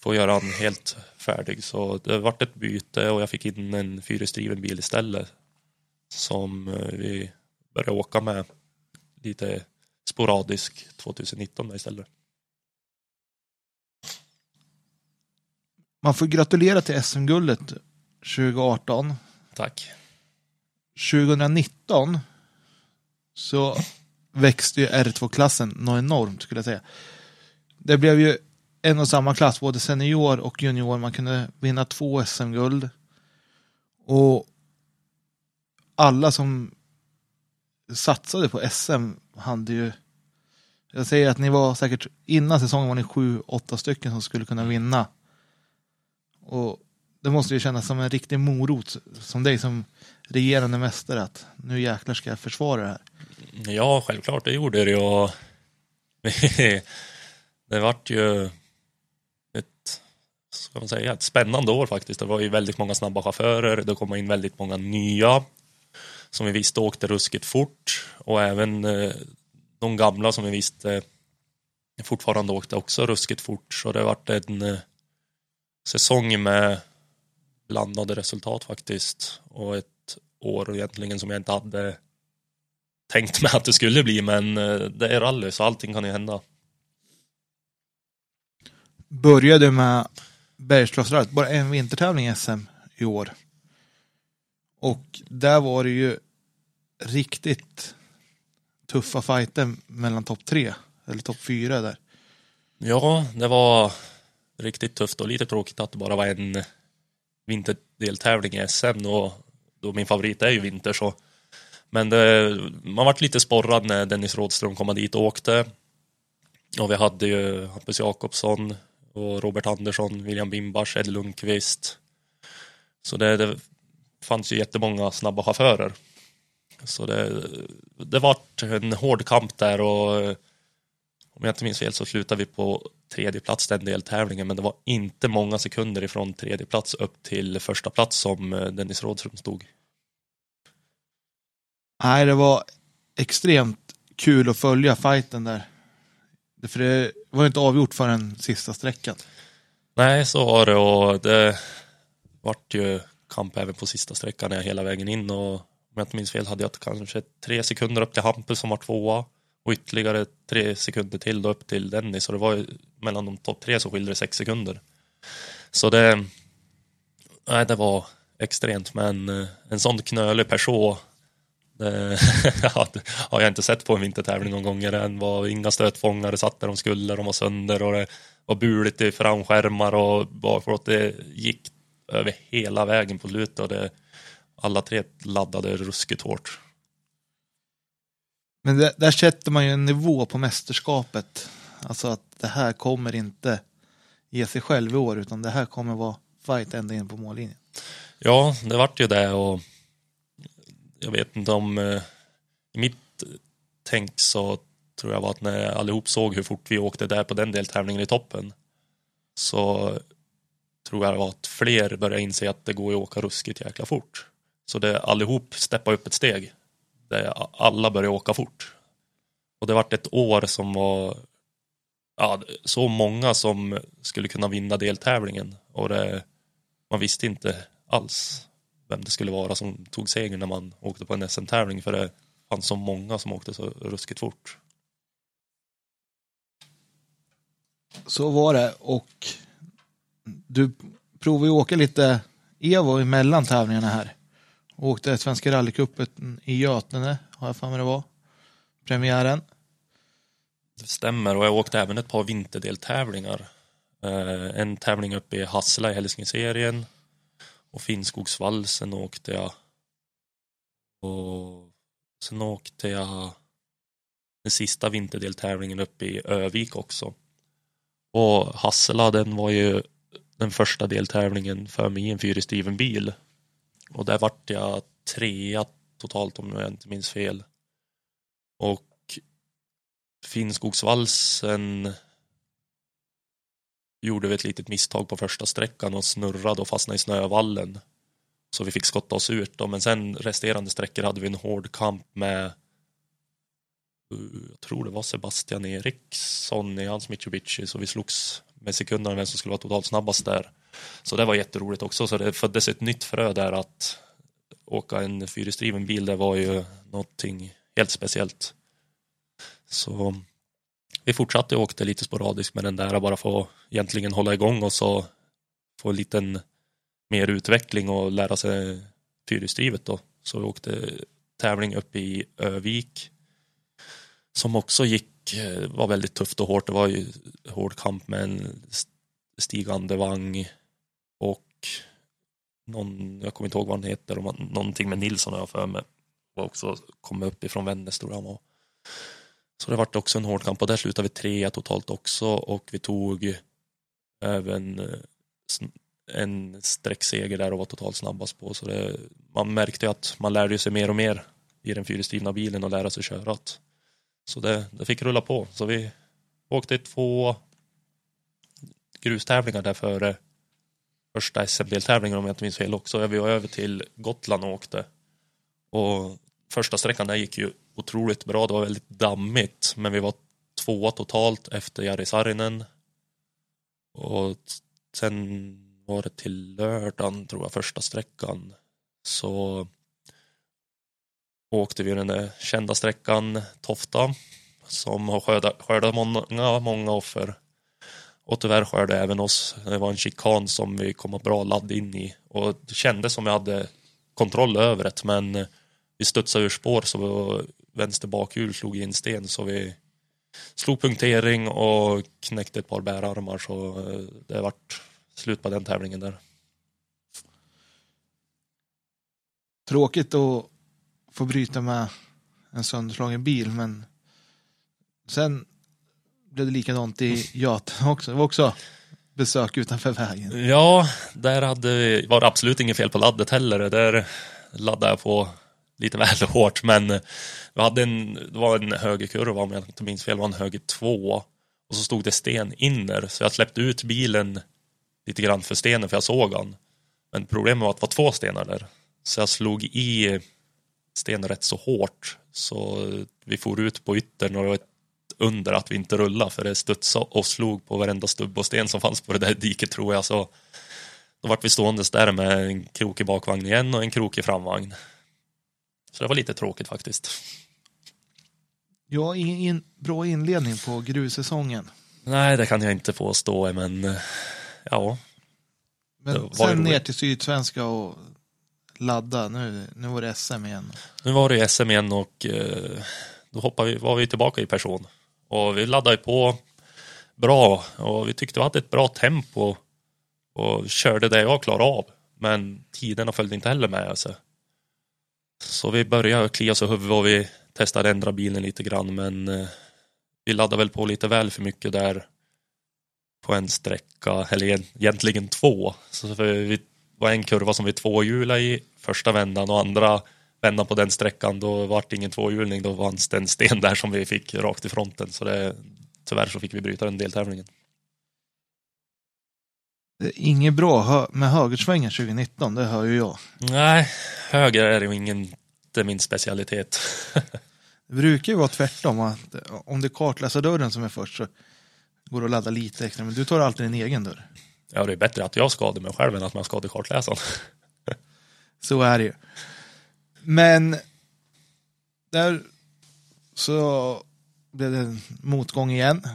att göra han helt färdig. Så det vart ett byte och jag fick in en fyrhjulsdriven bil istället. Som eh, vi började åka med lite sporadisk 2019 istället. Man får gratulera till SM-guldet 2018. Tack. 2019 så växte ju R2-klassen något enormt skulle jag säga. Det blev ju en och samma klass, både senior och junior. Man kunde vinna två SM-guld. Och alla som satsade på SM hade ju jag säger att ni var säkert innan säsongen var ni sju, åtta stycken som skulle kunna vinna och det måste ju kännas som en riktig morot som dig som regerande mästare att nu jäklar ska jag försvara det här. Ja, självklart, det gjorde det och <laughs> det vart ju ska man säga, ett spännande år faktiskt. Det var ju väldigt många snabba chaufförer, det kom in väldigt många nya som vi visste åkte ruskigt fort och även eh, de gamla som vi visste fortfarande åkte också ruskigt fort så det vart en eh, säsong med blandade resultat faktiskt. Och ett år egentligen som jag inte hade tänkt mig att det skulle bli, men eh, det är rally så allting kan ju hända. Började med Bergslagsrallyt, bara en vintertävling i SM i år. Och där var det ju riktigt tuffa fighter mellan topp tre, eller topp fyra där. Ja, det var riktigt tufft och lite tråkigt att det bara var en vinterdeltävling i SM och då min favorit är ju vinter så. Men det, man vart lite sporrad när Dennis Rådström kom dit och åkte. Och vi hade ju Hampus Jakobsson och Robert Andersson, William Bimbars, Ed Lundqvist. Så det, det fanns ju jättemånga snabba chaufförer. Så det, det vart en hård kamp där och om jag inte minns fel så slutade vi på tredje plats den deltävlingen, men det var inte många sekunder ifrån tredje plats upp till första plats som eh, Dennis Rådström stod. Nej, det var extremt kul att följa fighten där. För det var ju inte avgjort förrän sista sträckan. Nej, så var det och det vart ju kamp även på sista sträckan hela vägen in och om jag inte minns fel hade jag kanske tre sekunder upp till Hampus som var tvåa och ytterligare tre sekunder till då upp till Dennis. Så det var ju mellan de topp tre så skilde det sex sekunder. Så det, nej, det var extremt. Men eh, en sån knölig person <laughs> det har jag inte sett på en vintertävling någon gång. Det var inga stötfångare satt där de skulle, de var sönder och det var buligt i framskärmar och bakåt. Det gick över hela vägen på slutet och det, alla tre laddade ruskigt hårt. Men det, där sätter man ju en nivå på mästerskapet. Alltså att det här kommer inte ge sig själv i år utan det här kommer vara fight ända in på mållinjen. Ja, det vart ju det och jag vet inte om eh, i mitt tänk så tror jag var att när allihop såg hur fort vi åkte där på den deltävlingen i toppen så tror jag det var att fler började inse att det går att åka ruskigt jäkla fort. Så det allihop steppade upp ett steg där alla började åka fort. Och det vart ett år som var ja, så många som skulle kunna vinna deltävlingen och det, man visste inte alls vem det skulle vara som tog seger när man åkte på en SM-tävling för det fanns så många som åkte så ruskigt fort. Så var det och du provade ju åka lite Evo emellan tävlingarna här. Och åkte Svenska rallycupen i Götene, har jag för mig det var. Premiären. Det stämmer och jag åkte även ett par vinterdeltävlingar. Eh, en tävling uppe i Hassela i Hälsingeserien och Finnskogsvalsen åkte jag. Och sen åkte jag den sista vinterdeltävlingen uppe i Övik också. Och Hassela den var ju den första deltävlingen för mig i en fyrhjulsdriven bil. Och där vart jag trea totalt om jag inte minns fel. Och Finnskogsvalsen gjorde vi ett litet misstag på första sträckan och snurrade och fastnade i snövallen. Så vi fick skotta oss ut då, men sen resterande sträckor hade vi en hård kamp med eh, jag tror det var Sebastian Eriksson i hans Mitsubishi, så vi slogs med sekunderna vem som skulle vara totalt snabbast där. Så det var jätteroligt också, så det föddes ett nytt frö där att åka en fyrhjulsdriven bil, det var ju någonting helt speciellt. Så vi fortsatte och åkte lite sporadiskt med den där, bara för att egentligen hålla igång och så få en liten mer utveckling och lära sig fyrhjulsdrivet då. Så vi åkte tävling uppe i Övik som också gick, eh, var väldigt tufft och hårt. Det var ju hård kamp med en stigande vagn och någon, jag kommer inte ihåg vad han heter, någonting med Nilsson har jag för mig. Och också kom upp ifrån Vännäs tror jag han var. Så det vart också en hård kamp och där slutade vi trea totalt också och vi tog eh, även eh, en sträckseger där och var totalt snabbast på. Så det, man märkte att man lärde sig mer och mer i den fyrhjulsdrivna bilen och lära sig köra. Så det, det fick rulla på. Så vi åkte två grustävlingar där före första SM-deltävlingen om jag inte minns fel också. Vi var över till Gotland och åkte. Och första sträckan där gick ju otroligt bra. Det var väldigt dammigt, men vi var tvåa totalt efter Jari Sarinen. Och sen var det till lördagen, tror jag, första sträckan. Så åkte vi den där kända sträckan Tofta som har skördat, skördat många, många offer. Och tyvärr skördade även oss. Det var en chikan som vi kom bra ladd in i och det kändes som vi hade kontroll över det men vi studsade ur spår så vänster bakhjul slog i en sten så vi slog punktering och knäckte ett par bärarmar så eh, det vart slut på den tävlingen där. Tråkigt att få bryta med en sönderslagen bil men sen blev det likadant i <laughs> Göten också. Det var också besök utanför vägen. Ja, där hade, var det absolut inget fel på laddet heller. Där laddade jag på lite väl <laughs> hårt, men eh, vi hade en, det var en högerkurva om jag inte minns fel, det var en höger två och så stod det sten inner, så jag släppte ut bilen lite grann för stenen för jag såg han. Men problemet var att det var två stenar där, så jag slog i stenen rätt så hårt så vi for ut på yttern och det var ett under att vi inte rullade för det studsade och slog på varenda stubb och sten som fanns på det där diket tror jag så då vart vi ståendes där med en krokig bakvagn igen och en krokig framvagn. Så det var lite tråkigt faktiskt. Ja, ingen bra inledning på grussäsongen. Nej, det kan jag inte påstå, men eh, ja. Men sen ner till Sydsvenska och ladda. Nu, nu var det SM igen. Nu var det SM igen och eh, då hoppade vi, var vi tillbaka i person. Och vi laddade på bra och vi tyckte vi hade ett bra tempo och körde det jag klarade av. Men tiderna följde inte heller med. Alltså. Så vi började klia oss i huvudet och vi testade ändra bilen lite grann men eh, vi laddade väl på lite väl för mycket där på en sträcka, eller egentligen två. Så vi var en kurva som vi tvåhjulade i första vändan och andra vändan på den sträckan då var det ingen tvåhjulning, då fanns det en sten där som vi fick rakt i fronten. Så det, tyvärr så fick vi bryta den deltävlingen. Inget bra med högersvängen 2019, det hör ju jag. Nej, höger är ju ingen, inte min specialitet. det brukar ju vara tvärtom, att om det är kartläsardörren som är först så går att ladda lite extra. Men du tar alltid din egen dörr. Ja, det är bättre att jag skadar mig själv än att man skadar kartläsaren. Så är det ju. Men där så blev det motgång igen.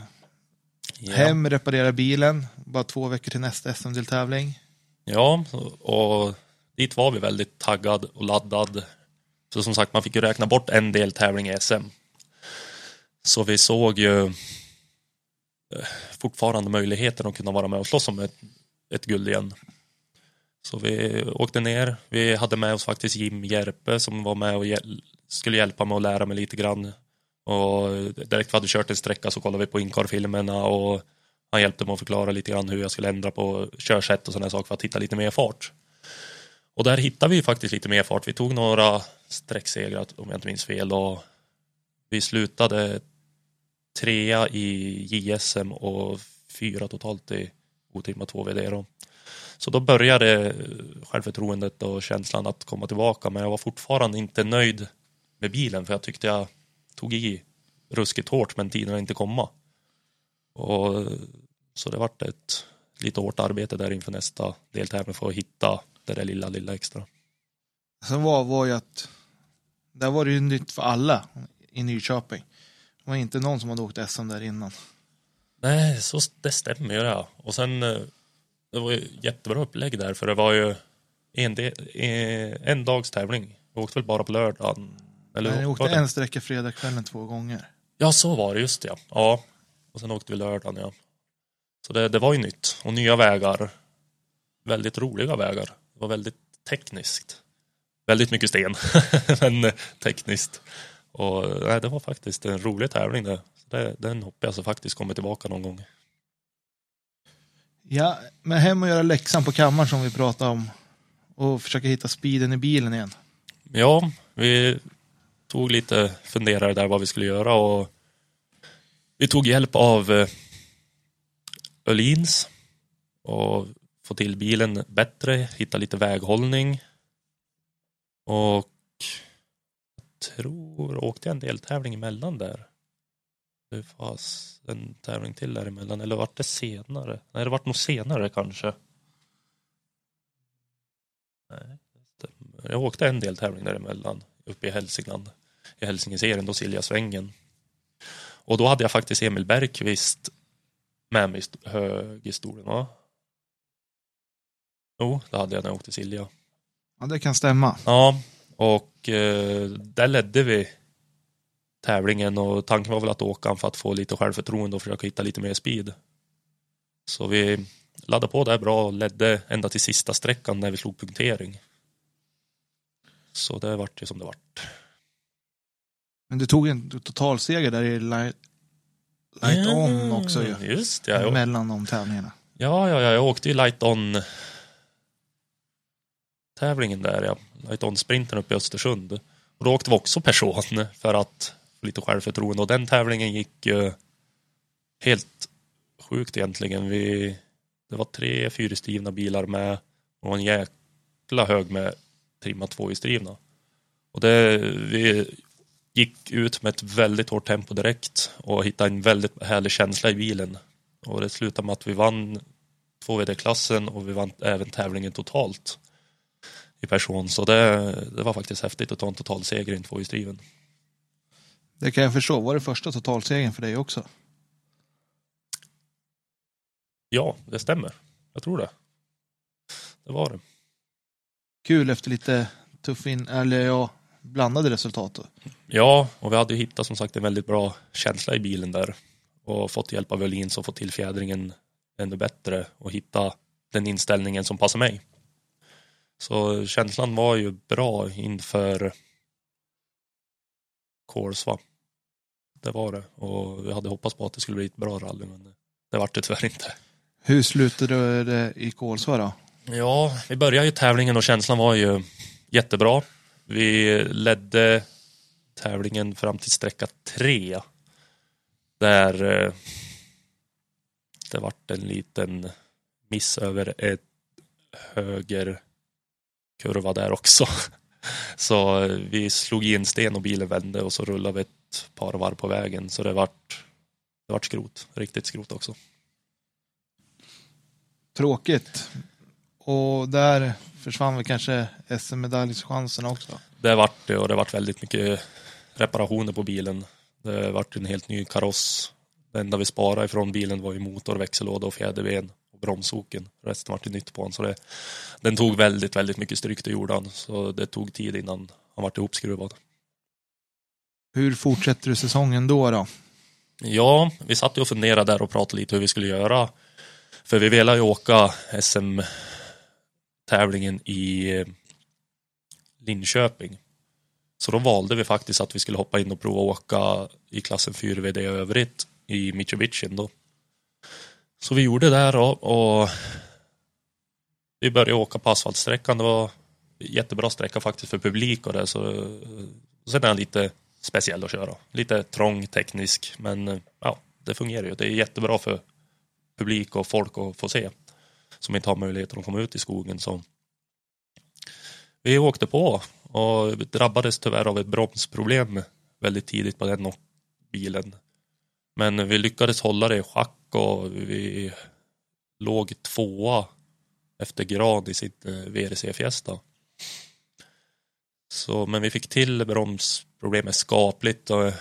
Ja. Hem, reparera bilen, bara två veckor till nästa SM-deltävling. Ja, och dit var vi väldigt taggad och laddad. Så som sagt, man fick ju räkna bort en deltävling i SM. Så vi såg ju eh, fortfarande möjligheten att kunna vara med och slåss om ett, ett guld igen. Så vi åkte ner. Vi hade med oss faktiskt Jim Järpe som var med och hjäl skulle hjälpa mig att lära mig lite grann. Och direkt vi hade kört en sträcka så kollade vi på Incar-filmerna och han hjälpte mig att förklara lite grann hur jag skulle ändra på körsätt och sådana saker för att hitta lite mer fart. Och där hittade vi faktiskt lite mer fart. Vi tog några sträcksegrar om jag inte minns fel och vi slutade trea i JSM och fyra totalt i otimma 2 VD. Då. Så då började självförtroendet och känslan att komma tillbaka men jag var fortfarande inte nöjd med bilen för jag tyckte jag tog i ruskigt hårt men tiden inte komma. Och, så det vart ett lite hårt arbete där inför nästa deltävling för att hitta det där lilla, lilla extra. Sen var, var ju att där var det ju nytt för alla i Nyköping. Det var inte någon som hade åkt SM där innan. Nej, så det stämmer ju ja. Och sen eh, det var ju jättebra upplägg där för det var ju en, del, en dags tävling. Vi åkte väl bara på lördagen. Eller Nej, ni åkte en sträcka fredagskvällen två gånger. Ja, så var det just det ja. ja. Och sen åkte vi lördagen ja. Så det, det var ju nytt och nya vägar. Väldigt roliga vägar. Det var väldigt tekniskt. Väldigt mycket sten, <laughs> men tekniskt. Och nej, det var faktiskt en rolig tävling det. det den hoppas jag så faktiskt kommer tillbaka någon gång. Ja, men hem och göra läxan på kammaren som vi pratade om. Och försöka hitta speeden i bilen igen. Ja, vi tog lite funderare där vad vi skulle göra och vi tog hjälp av eh, Öhlins och få till bilen bättre, hitta lite väghållning. Och jag tror, åkte jag en deltävling emellan där? Det fanns en tävling till däremellan, eller vart det senare? Nej, det vart nog senare kanske. Nej, jag åkte en deltävling däremellan, uppe i Hälsingland, i Hälsingeserien, då Silja-svängen. Och då hade jag faktiskt Emil Bergqvist med mig i höghistolen, va? Jo, det hade jag när jag åkte Silja. Ja, det kan stämma. Ja, och eh, där ledde vi tävlingen och tanken var väl att åka för att få lite självförtroende och försöka hitta lite mer speed. Så vi laddade på där bra och ledde ända till sista sträckan när vi slog punktering. Så det vart ju som det vart. Men du tog en totalseger där i light, light ja, on också ju. Just ja. Mellan de tävlingarna. Ja, ja, ja, jag åkte ju light on tävlingen där, ja. Light on sprinten uppe i Östersund. Och då åkte vi också person för att få lite självförtroende och den tävlingen gick ju helt sjukt egentligen. Vi, det var tre fyrhjulsdrivna bilar med och en jäkla hög med trimma tvåhjulsdrivna. Och det, vi gick ut med ett väldigt hårt tempo direkt och hittade en väldigt härlig känsla i bilen. Och det slutade med att vi vann 2VD-klassen och vi vann även tävlingen totalt i person. Så det, det var faktiskt häftigt att ta en totalseger i en tvåhjulsdriven. Det kan jag förstå. Var det första totalsegern för dig också? Ja, det stämmer. Jag tror det. Det var det. Kul efter lite tuff in, eller ja, blandade resultat. Ja, och vi hade hittat som sagt en väldigt bra känsla i bilen där och fått hjälp av Öhlins och fått till fjädringen ännu bättre och hitta den inställningen som passar mig. Så känslan var ju bra inför Kolsva. Det var det och vi hade hoppats på att det skulle bli ett bra rally men det vart det tyvärr inte. Hur slutade det i Kolsva då? Ja, vi började ju tävlingen och känslan var ju jättebra. Vi ledde tävlingen fram till sträcka tre. Där eh, det vart en liten miss över ett höger kurva där också. <laughs> Så eh, vi slog i en sten och bilen vände och så rullade vi ett par varv på vägen. Så det vart, det vart skrot, riktigt skrot också. Tråkigt. Och där försvann väl kanske SM-medaljchanserna också? Det vart det och det vart väldigt mycket reparationer på bilen. Det vart en helt ny kaross. Det enda vi sparade ifrån bilen var ju motor, växellåda och fjäderben och bromsoken. Resten vart ju nytt på den. Så det, den tog väldigt, väldigt mycket stryk, det gjorde han. Så det tog tid innan han vart ihopskruvad. Hur fortsätter du säsongen då? då? Ja, vi satt ju och funderade där och pratade lite hur vi skulle göra. För vi ville ju åka tävlingen i eh, Linköping. Så då valde vi faktiskt att vi skulle hoppa in och prova åka i klassen 4VD i övrigt i Mitsubishi då. Så vi gjorde det då och vi började åka på asfaltsträckan. Det var jättebra sträcka faktiskt för publik och det så sen är den lite speciell att köra. Lite trång teknisk men eh, ja, det fungerar ju. Det är jättebra för publik och folk att få se som inte har möjligheten att komma ut i skogen. Så vi åkte på och drabbades tyvärr av ett bromsproblem väldigt tidigt på den bilen. Men vi lyckades hålla det i schack och vi låg tvåa efter grad i sitt eh, VRC Fiesta. Så, men vi fick till bromsproblemet skapligt och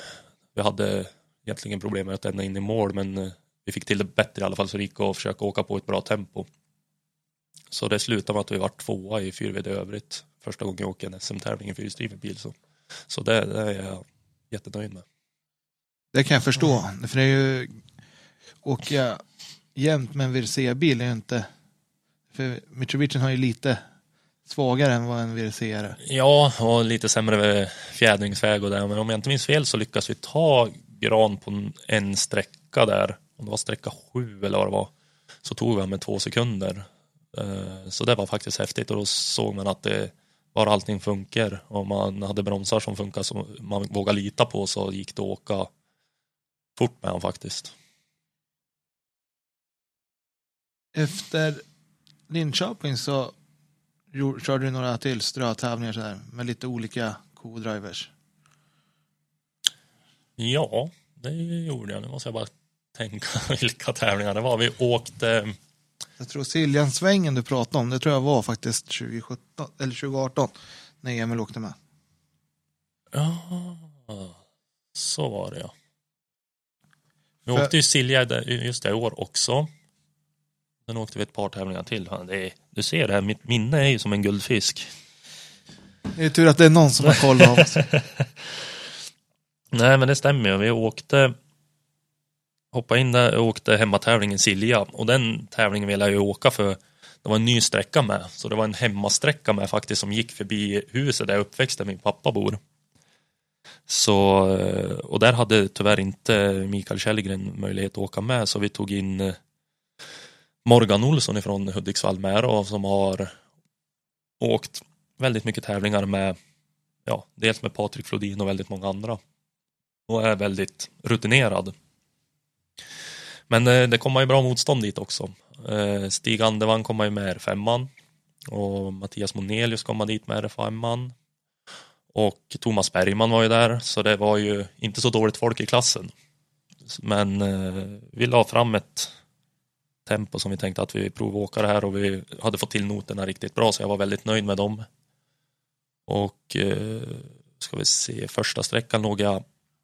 vi hade egentligen problem med att ända in i mål men eh, vi fick till det bättre i alla fall så det gick att försöka åka på ett bra tempo. Så det slutade med att vi var tvåa i 4VD övrigt. Första gången jag åker en SM-tävling i fyrhjulsdriven bil. Så, så det, det är jag jättenöjd med. Det kan jag förstå. För det är ju åka jämt med en WRC-bil är ju inte... För Mitsubishi har ju lite svagare än vad en WRC är. Ja, och lite sämre fjädringsväg och det. Men om jag inte minns fel så lyckas vi ta gran på en sträcka där. Om det var sträcka sju eller vad det var. Så tog vi med två sekunder. Eh, så det var faktiskt häftigt och då såg man att det bara allting funkar och man hade bromsar som funkar som man vågar lita på så gick det att åka fort med honom faktiskt. Efter Linköping så körde du några till strötävlingar sådär med lite olika co-drivers. Ja, det gjorde jag. Nu måste jag bara tänka <laughs> vilka tävlingar det var. Vi åkte jag tror Siljansvängen du pratade om, det tror jag var faktiskt 2017 eller 2018 när Emil åkte med. Ja, så var det ja. Vi För... åkte ju Silja just det i år också. Sen åkte vi ett par tävlingar till. Det är, du ser det här, mitt minne är ju som en guldfisk. Det är tur att det är någon som har koll av oss. <laughs> Nej men det stämmer ju. Vi åkte hoppade in där och åkte hemmatävlingen Silja och den tävlingen ville jag ju åka för det var en ny sträcka med så det var en hemmasträcka med faktiskt som gick förbi huset där jag uppväxt där min pappa bor. Så, och där hade tyvärr inte Mikael Källgren möjlighet att åka med så vi tog in eh, Morgan Olsson ifrån Hudiksvall med och som har åkt väldigt mycket tävlingar med ja, dels med Patrik Flodin och väldigt många andra och är väldigt rutinerad. Men eh, det kommer ju bra motstånd dit också. Eh, Stig Andevang kommer ju med R5 och Mattias Monelius kommer dit med R5 och Thomas Bergman var ju där så det var ju inte så dåligt folk i klassen. Men eh, vi la fram ett tempo som vi tänkte att vi provåkar här och vi hade fått till noterna riktigt bra så jag var väldigt nöjd med dem. Och ska vi se, första sträckan låg jag,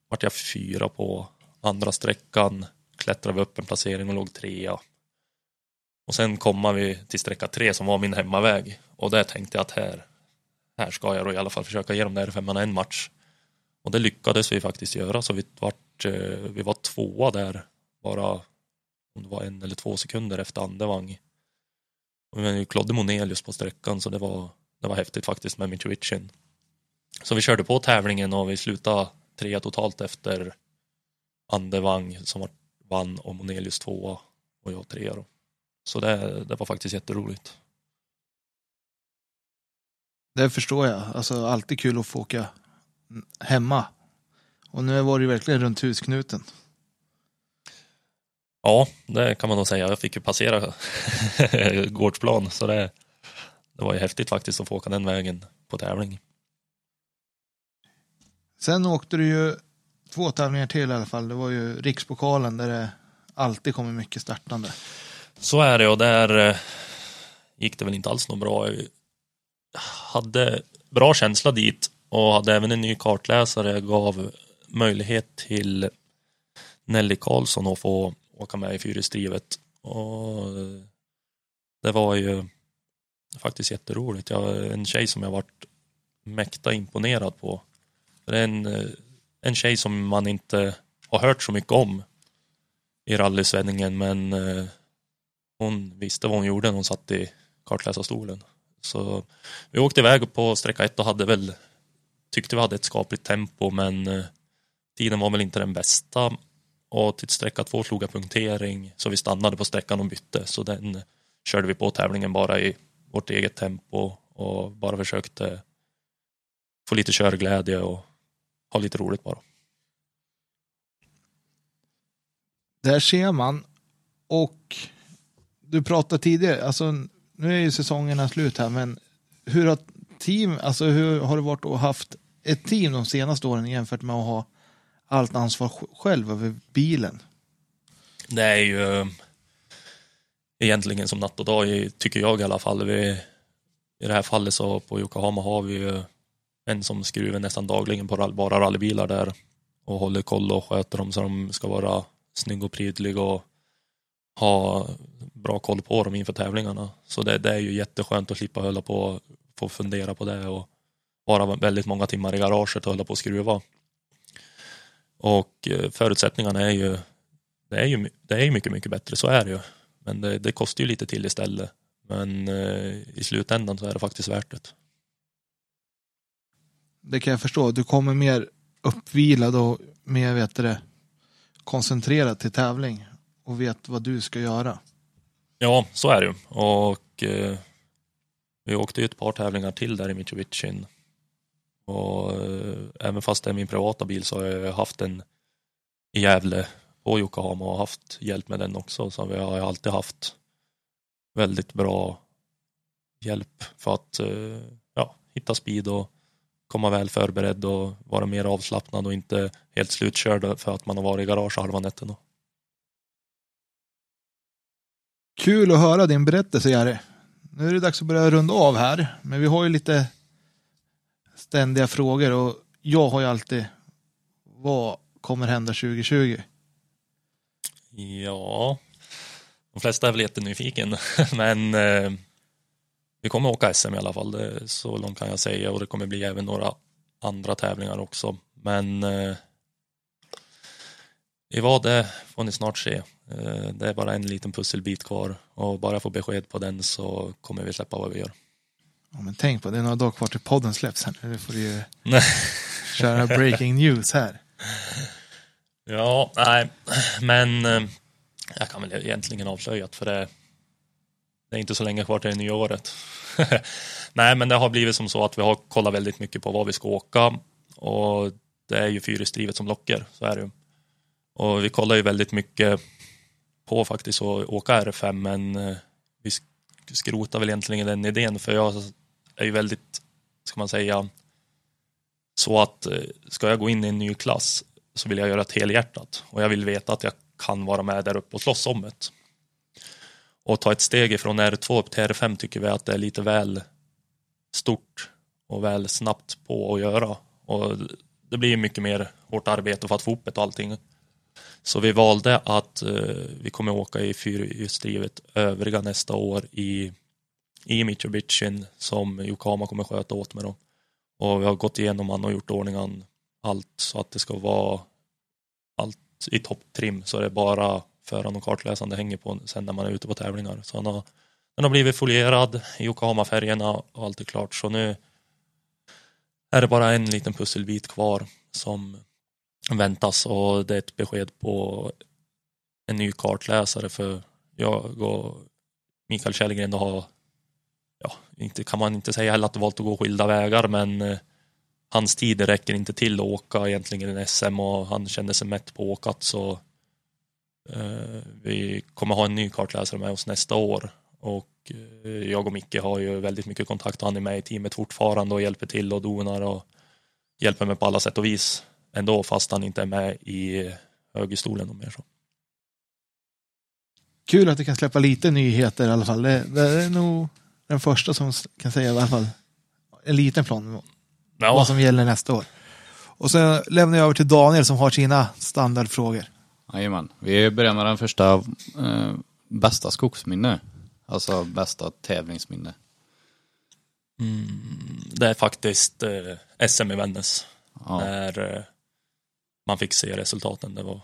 vart jag fyra på, andra sträckan klättrade vi upp en placering och låg trea. Och sen kom vi till sträcka tre som var min hemmaväg. Och där tänkte jag att här, här ska jag då i alla fall försöka ge de där femmarna en match. Och det lyckades vi faktiskt göra så vi, vart, eh, vi var tvåa där bara om det var en eller två sekunder efter Andevang. Och vi klodde Monelius på sträckan så det var, det var häftigt faktiskt med Mitsubishi. Så vi körde på tävlingen och vi slutade trea totalt efter Andevang som var vann och Monelius tvåa och jag trea då. Så det, det var faktiskt jätteroligt. Det förstår jag. Alltså alltid kul att få åka hemma. Och nu var det verkligen runt husknuten. Ja, det kan man nog säga. Jag fick ju passera <laughs> gårdsplan så det, det var ju häftigt faktiskt att få åka den vägen på tävling. Sen åkte du ju två tävlingar till i alla fall. Det var ju Rikspokalen där det alltid kommer mycket startande. Så är det och där eh, gick det väl inte alls något bra. Jag hade bra känsla dit och hade även en ny kartläsare gav möjlighet till Nelly Karlsson att få åka med i fyrhjulsdrivet. Och eh, det var ju faktiskt jätteroligt. Jag, en tjej som jag varit mäkta imponerad på. Det är en, eh, en tjej som man inte har hört så mycket om i rallysvändningen men eh, hon visste vad hon gjorde när hon satt i kartläsarstolen. Så vi åkte iväg på sträcka ett och hade väl tyckte vi hade ett skapligt tempo men eh, tiden var väl inte den bästa och till sträcka två slog jag punktering så vi stannade på sträckan och bytte så den eh, körde vi på tävlingen bara i vårt eget tempo och bara försökte få lite körglädje och ha lite roligt bara. Där ser man och du pratade tidigare, alltså nu är ju säsongerna slut här men hur har team, alltså hur har det varit att ha haft ett team de senaste åren jämfört med att ha allt ansvar själv över bilen? Det är ju egentligen som natt och dag, tycker jag i alla fall. Vi, I det här fallet så på Yokohama har vi ju en som skruvar nästan dagligen på bara rallybilar där och håller koll och sköter dem så de ska vara snygg och prydlig och ha bra koll på dem inför tävlingarna. Så det, det är ju jätteskönt att slippa hålla på och få fundera på det och vara väldigt många timmar i garaget och hålla på och skruva. Och eh, förutsättningarna är ju, det är ju, det är ju mycket, mycket bättre, så är det ju. Men det, det kostar ju lite till istället. Men eh, i slutändan så är det faktiskt värt det. Det kan jag förstå. Du kommer mer uppvilad och mer vet det, koncentrerad till tävling och vet vad du ska göra. Ja, så är det ju. Och eh, vi åkte ju ett par tävlingar till där i Mitsubishi. Och eh, även fast det är min privata bil så har jag haft en i Gävle på Yokohama och haft hjälp med den också. Så vi har alltid haft väldigt bra hjälp för att eh, ja, hitta speed och komma väl förberedd och vara mer avslappnad och inte helt slutkörd för att man har varit i garage halva nätterna. Kul att höra din berättelse Jari. Nu är det dags att börja runda av här, men vi har ju lite ständiga frågor och jag har ju alltid vad kommer hända 2020? Ja, de flesta är väl jättenyfiken, <laughs> men eh, vi kommer åka SM i alla fall, det, så långt kan jag säga och det kommer bli även några andra tävlingar också. Men eh, i vad det får ni snart se. Eh, det är bara en liten pusselbit kvar och bara få besked på den så kommer vi släppa vad vi gör. Ja, men tänk på det, är några dagar kvar till podden släpps här. Nu får du ju <laughs> köra breaking news här. Ja, nej, men eh, jag kan väl egentligen avslöja att för det, det är inte så länge kvar till det nya året. <laughs> nej, men det har blivit som så att vi har kollat väldigt mycket på var vi ska åka och det är ju fyrhjulsdrivet som lockar, så är det ju. Och vi kollar ju väldigt mycket på faktiskt att åka R5 men eh, vi skrotar väl egentligen den idén för jag är ju väldigt, ska man säga, så att eh, ska jag gå in i en ny klass så vill jag göra det helhjärtat och jag vill veta att jag kan vara med där uppe och slåss om det. Och ta ett steg ifrån R2 upp till R5 tycker vi att det är lite väl stort och väl snabbt på att göra. Och det blir mycket mer hårt arbete för att få upp det och allting. Så vi valde att uh, vi kommer åka i fyrhjulsdrivet övriga nästa år i, i Mitsubishi som Yokohama kommer sköta åt med. Då. Och vi har gått igenom han och gjort ordningen allt så att det ska vara allt i topptrim så det är bara föraren och kartläsaren det hänger på sen när man är ute på tävlingar. Så han har, den har blivit folierad, Yokohama-färgerna och allt är klart. Så nu är det bara en liten pusselbit kvar som väntas och det är ett besked på en ny kartläsare för jag och Mikael Källgren har, ja, inte, kan man inte säga heller att de valt att gå skilda vägar men eh, hans tid räcker inte till att åka egentligen i SM och han kände sig mätt på åkat så vi kommer ha en ny kartläsare med oss nästa år och eh, jag och Micke har ju väldigt mycket kontakt och han är med i teamet fortfarande och hjälper till och donar och hjälper mig på alla sätt och vis ändå fast han inte är med i högerstolen och mer så. Kul att du kan släppa lite nyheter i alla fall. Det, det är nog den första som kan säga i alla fall en liten plan ja. vad som gäller nästa år. Och sen lämnar jag över till Daniel som har sina standardfrågor. Jajamän. Vi börjar med den första eh, bästa skogsminne. Alltså bästa tävlingsminne. Mm, det är faktiskt eh, SM i Vännäs. Ja. När eh, man fick se resultaten. Det, var,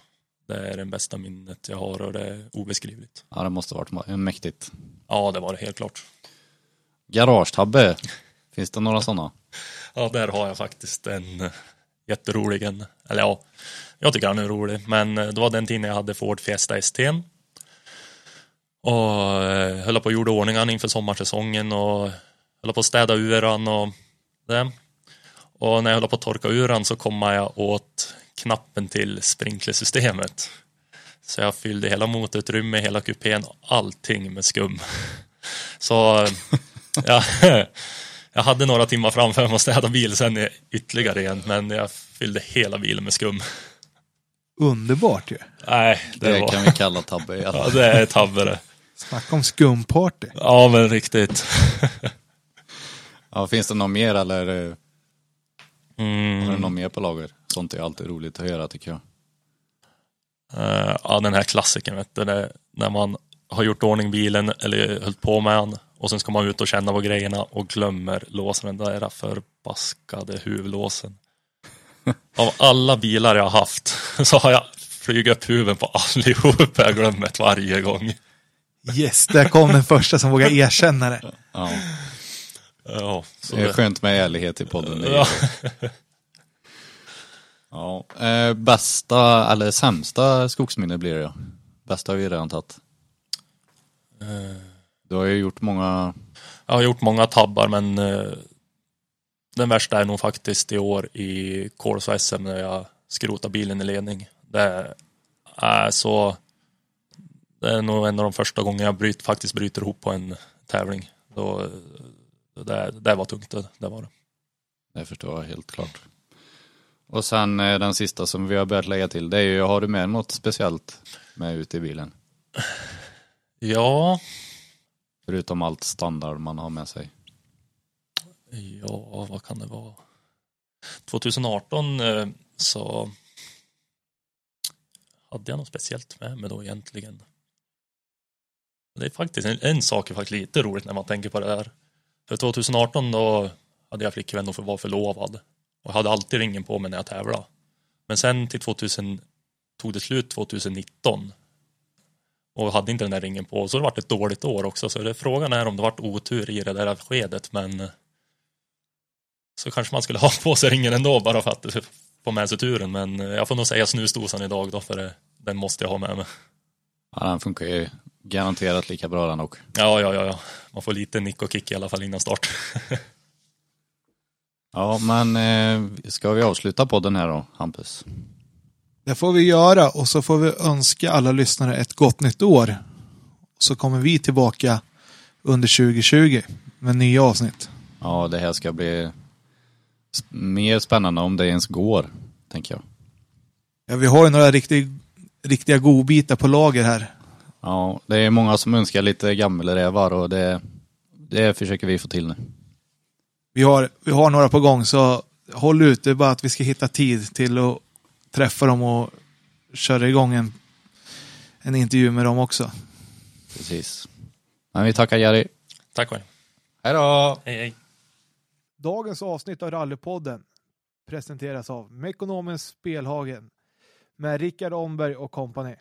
det är det bästa minnet jag har och det är obeskrivligt. Ja, det måste varit mäktigt. Ja, det var det helt klart. Garagetabbe, finns det några sådana? Ja, där har jag faktiskt en eh, jätterolig. En, eller ja, jag tycker han är rolig. Men eh, det var den tiden jag hade Ford Fiesta ST. Och eh, höll på och gjorde ordningen inför sommarsäsongen och höll på att städa ur han och det. Och när jag höll på att torka ur han så kom jag åt knappen till sprinklersystemet. Så jag fyllde hela motorutrymmet, hela kupén, allting med skum. <laughs> Så eh, ja, <laughs> jag hade några timmar framför mig att städa bil sen ytterligare igen men jag fyllde hela bilen med skum. Underbart ju. Nej, det, det var... kan vi kalla tabbe. Ja, <laughs> det är tabbe det. Snacka om skumparty. Ja, men riktigt. <laughs> ja, finns det något mer eller? Mm. Har du något mer på lager? Sånt är alltid roligt att höra tycker jag. Uh, ja, den här klassiken vet du, det, när man har gjort ordning bilen eller höll på med den och sen ska man ut och känna på grejerna och glömmer låsa den där förbaskade huvudlåsen. <laughs> Av alla bilar jag har haft <laughs> så har jag flugit upp huvudet på allihop. Jag glömmer det varje gång. Yes, där kom den första som vågar erkänna det. Ja. Ja, det är skönt med ärlighet i podden. Ja. <laughs> ja. Eh, bästa eller sämsta skogsminne blir det ja. Bästa har vi redan tagit. Eh. Du har ju gjort många... Jag har gjort många tabbar men eh, den värsta är nog faktiskt i år i Kolsva SM när jag skrotar bilen i ledning. Det är så... Det är nog en av de första gångerna jag bryt, faktiskt bryter ihop på en tävling. Då, det, det var tungt, det, det var det. Det förstår jag helt klart. Och sen eh, den sista som vi har börjat lägga till, det är ju, har du med något speciellt med ut i bilen? Ja. Förutom allt standard man har med sig. Ja, vad kan det vara? 2018 eh, så hade jag något speciellt med mig då egentligen. Det är faktiskt en, en sak är faktiskt lite roligt när man tänker på det där. För 2018 då hade jag flickvän och var förlovad och hade alltid ringen på mig när jag tävlade. Men sen till 2000 tog det slut 2019 och hade inte den där ringen på så det varit ett dåligt år också så det, frågan är om det vart otur i det där skedet men så kanske man skulle <laughs> ha på sig ringen ändå bara för att få med sig turen men jag får nog säga snusdosan idag då för det, den måste jag ha med mig. Ja, den funkar ju garanterat lika bra den också. Ja, ja, ja, ja. Man får lite nick och kick i alla fall innan start. <laughs> ja, men eh, ska vi avsluta podden här då, Hampus? Det får vi göra och så får vi önska alla lyssnare ett gott nytt år. Så kommer vi tillbaka under 2020 med nya avsnitt. Ja, det här ska bli mer spännande om det ens går, tänker jag. Ja, vi har ju några riktigt, riktiga godbitar på lager här. Ja, det är många som önskar lite gammelrävar och det, det försöker vi få till nu. Vi har, vi har några på gång så håll ut, det är bara att vi ska hitta tid till att träffa dem och köra igång en, en intervju med dem också. Precis. Men vi tackar Jerry. Tack själv. Hej då! Hej hej. Dagens avsnitt av Rallypodden presenteras av Mekonomens Spelhagen med Rickard Omberg och kompani.